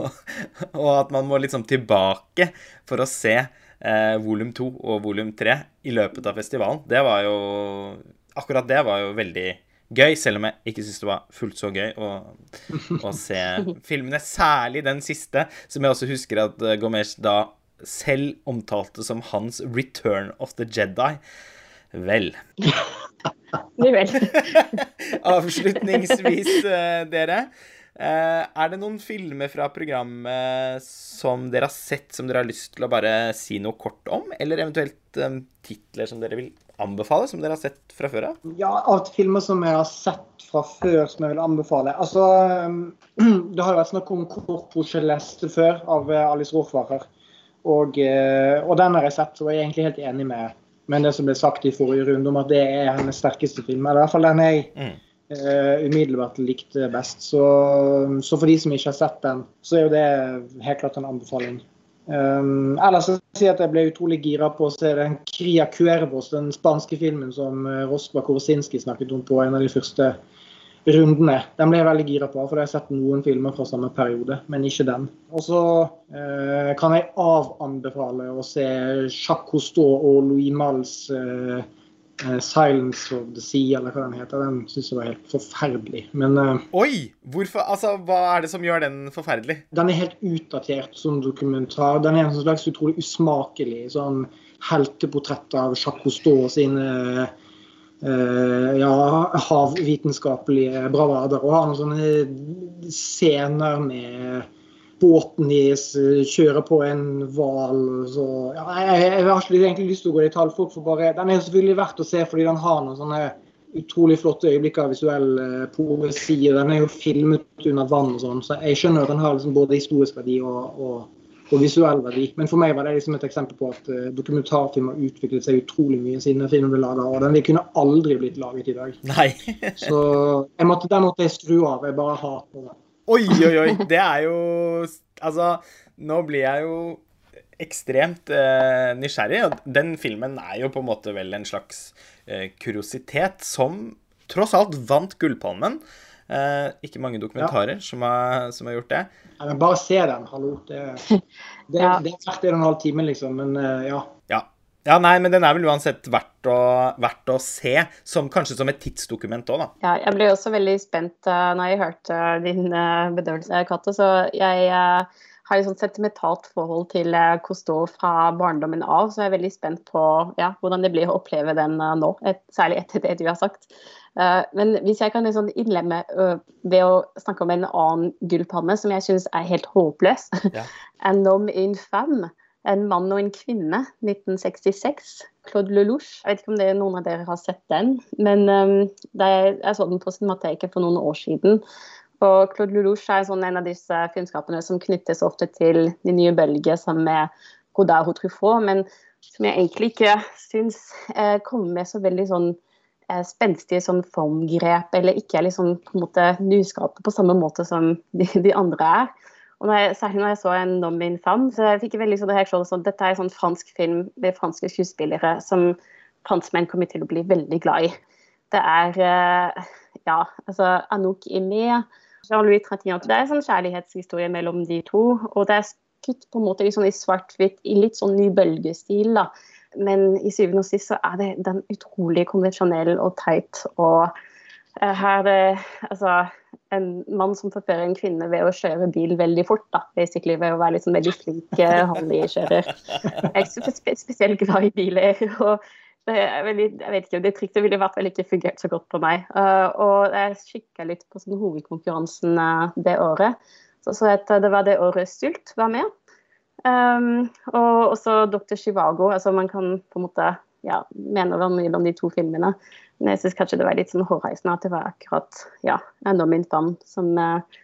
og at man må liksom tilbake for å se eh, volum to og volum tre i løpet av festivalen. Det var jo Akkurat det var jo veldig gøy, selv om jeg ikke syns det var fullt så gøy å, å, se filmene. Særlig den siste, som jeg også husker at eh, Gomesh da selv omtalte som hans 'Return of the Jedi'. Vel. Nu vel. Avslutningsvis, eh, dere. Eh, er det noen filmer fra programmet som dere har sett som dere har lyst til å bare si noe kort om? Eller eventuelt um, titler som dere vil anbefale, som dere har sett fra før av? Ja, av filmer som jeg har sett fra før som jeg vil anbefale. Altså, Det har jo vært snakk om Corpo Celeste før, av Alice Rohrwacher. Og, og, den har jeg sett, og jeg er egentlig helt enig med, med det som ble sagt i forrige runde, om at det er hennes sterkeste film. Eller i hvert fall den jeg mm uh, umiddelbart likte best. Så, så, for de som ikke har sett den, så er jo det helt klart en anbefaling. Um, ellers jeg si at jeg ble utrolig gira på å se den Cria Cuervos, den spanske filmen som uh, Roskva Korsinski snakket om på en av de første rundene. Den ble jeg veldig gira på, for jeg har sett noen filmer fra samme periode, men ikke den. Og så uh, kan jeg avanbefale å se Jacques Cousteau og Louis Malles uh, uh, 'Silence of the Sea', eller hva den heter. Den syns jeg var helt forferdelig. Men uh, Oi! Hvorfor? Altså, hva er det som gjør den forferdelig? Den er helt utdatert som dokumentar. Den er en slags utrolig usmakelig sånn helteportrett av Jacques Cousteau sine uh, ja, havvitenskapelige bravader. Og har noen sånne scener med båten deres kjører på en hval. Ja, jeg, jeg, har ikke egentlig lyst til å gå i detalj. Folk for bare, Den er selvfølgelig verdt å se fordi den har noen sånne utrolig flotte øyeblikk av visuell uh, poesi. Den er jo filmet under vann og sånn, så jeg skjønner at den har liksom både historisk verdi og, og, og, visuell verdi. Men for meg var det liksom et eksempel på at uh, dokumentarfilm har utviklet seg utrolig mye siden den filmen ble laga. Og den kunne aldri blitt laget i dag. Nei. så måtte, den måtte jeg skru av. Jeg bare hater den. Oi, oi, oi. Det er jo Altså, nå blir jeg jo ekstremt eh, nysgjerrig. Og den filmen er jo på en måte vel en slags eh, kuriositet som tross alt vant Gullpalmen. Eh, ikke mange dokumentarer ja. som, har, som, har, gjort det. Ja, men bare se den, hallo. Det, det, ja. det er verdt en og en halv time, liksom. Men uh, ja. ja. Ja, nei, men den er vel uansett verdt å, verdt å se, som, kanskje som et tidsdokument òg, da. Ja, jeg ble også veldig spent uh, når jeg hørte uh, din uh, bedøvelse, Katte. Så jeg uh, har et sånt sentimentalt forhold til uh, Cousteau fra barndommen av, så jeg er veldig spent på ja, hvordan det blir å oppleve den nå, et, særlig etter det du har sagt. men hvis jeg kan liksom innlemme ved å snakke om en annen gullpalme som jeg syns er helt håpløs, ja. 'Anom in femme'. En mann og en kvinne, 1966. Claude Lelouch. Jeg vet ikke om det er noen av dere har sett den, men um, jeg, jeg så den på Cinemateket for noen år siden. Og Claude Lelouch er sånn en av disse filmskapene som knyttes ofte til de nye bølger, sammen med Godard og Truffaut, men som jeg egentlig ikke syns eh, kommer med så veldig sånn eh, spenstige sånn formgrep, eller ikke er liksom på en måte nyskapet på samme måte som de, de andre er. Og når jeg, særlig når jeg så en Nom in Femme, så jeg fikk veldig sånn reaksjon sånn dette er en sånn fransk film med franske skuespillere som franskmenn kommer til å bli veldig glad i. Det er eh, ja, altså Anouk Imé, Jean-Louis Trintignant. Det er en sånn kjærlighetshistorie mellom de to. Og det er skutt på en måte liksom i svart-hvitt, i litt sånn ny bølgestil. da. Men i syvende og sist så er det den utrolig konvensjonell og teit. Og uh, her det Altså en mann som forfører en kvinne ved å kjøre bil veldig fort. da, basically Ved å være liksom veldig flink eh, Harley-kjører. Jeg er ikke spesielt glad i biler. og veldig, jeg vet ikke, det trikset ville i hvert fall ikke fungert så godt på meg. Uh, og jeg kikka litt på sånn hovedkonkurransen uh, det året. Så, så det var det året Sylt var med. Um, og også Dr. Chivago. altså Man kan på en måte ja, mener hva mye om de to filmene. Men jeg syns kanskje det var litt sånn hårreisende at det var akkurat ja, enda min fam som eh,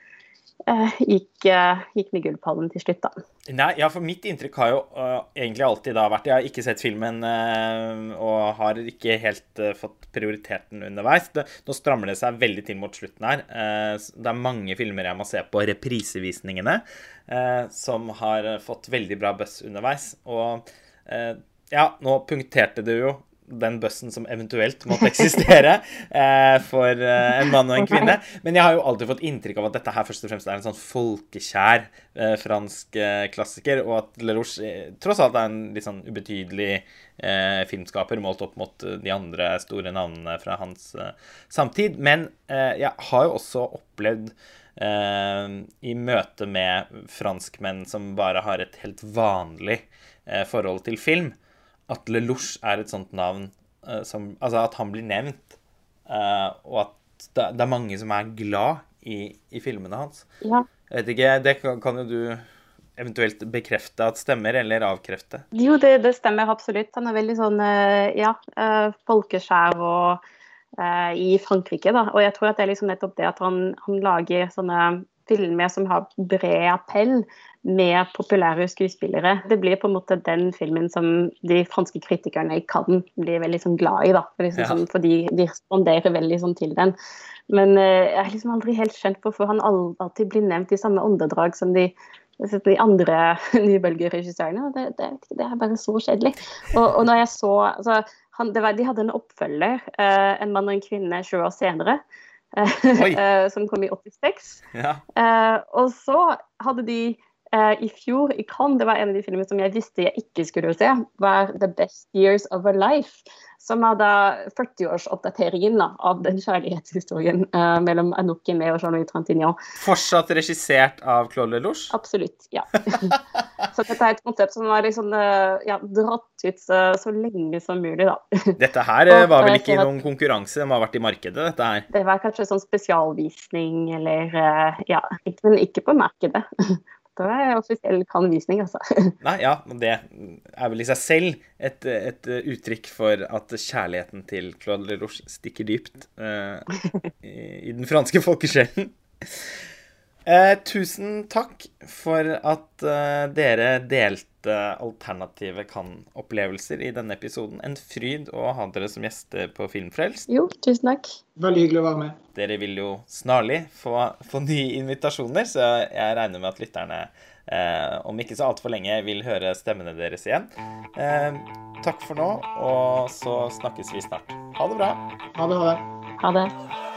eh, gikk, eh, gikk, med Gullpallen til slutt, da. Nei, ja, for mitt inntrykk har jo uh, egentlig alltid da vært Jeg har ikke sett filmen uh, og har ikke helt uh, fått prioriteten underveis. Det, nå strammer det seg veldig til mot slutten her. det er mange filmer jeg må se på reprisevisningene som har fått veldig bra buzz underveis. Og ja, nå punkterte du jo den bussen som eventuelt måtte eksistere eh, for eh, en mann og en kvinne. Men jeg har jo alltid fått inntrykk av at dette her først og fremst er en sånn folkekjær eh, fransk eh, klassiker, og at Lelouch eh, tross alt er en litt sånn ubetydelig eh, filmskaper målt opp mot de andre store navnene fra hans samtid. Men jeg har jo også opplevd i møte med franskmenn som bare har et helt vanlig forhold til film, at Lelouch er et sånt navn uh, som Altså at han blir nevnt uh, og at det, det, er mange som er glad i, i filmene hans. Ja. Jeg vet ikke, Det kan, kan, jo du eventuelt bekrefte at stemmer, eller avkrefte? Jo, det, det stemmer absolutt. Han er veldig sånn, ja, folkeskjær og uh, i Frankrike. da, Og jeg tror at det er liksom nettopp det at han, han lager sånne filmer som har bred appell med populære skuespillere. Det blir på en måte den filmen som de franske kritikerne i Cannes blir veldig sånn glad i. da, liksom, ja. sånn, Fordi de responderer veldig sånn til den. Men uh, jeg har liksom aldri helt skjønt hvorfor han alltid blir nevnt i samme åndedrag som de de andre nybølgeregissørene. Det, det, det, er bare så kjedelig. Og, og når jeg så altså, han, var, De hadde en oppfølger, eh, 'En mann og en kvinne', 20 år senere. Uh, som kom i 86. Ja. Uh, og så hadde de i fjor i Cannes, det var en av de filmene som jeg visste jeg ikke skulle se, var 'The Best Years of a Life' som er da 40-årsoppdateringen av den kjærlighetshistorien uh, mellom Anouk Aimé og Jean-Louis Trantignan. Fortsatt regissert av Claude Lelouch? Absolutt, ja. så dette er et konsept som har liksom, uh, ja, dratt ut så, så, lenge som mulig, da. dette her uh, var vel ikke noen konkurranse, det må ha vært i markedet, dette her? Det var kanskje sånn spesialvisning eller Ja, men ikke på markedet. Det er offisiell kanvisning, altså. Nei, ja, det er vel i seg selv et, et uttrykk for at kjærligheten til Claude Lelouch stikker dypt uh, i, i, den franske folkesjelen. Uh, tusen takk for at eh, dere delte alternative kan-opplevelser i denne episoden. En fryd å ha dere som gjester på Filmfrelst. Jo, tusen takk. Veldig hyggelig å være med. Dere vil jo snarlig få, få nye invitasjoner, så jeg regner med at lytterne eh, om ikke så altfor lenge vil høre stemmene deres igjen. Eh, takk for nå, og så snakkes vi snart. Ha det bra. Ha det. Ha det. Ha det.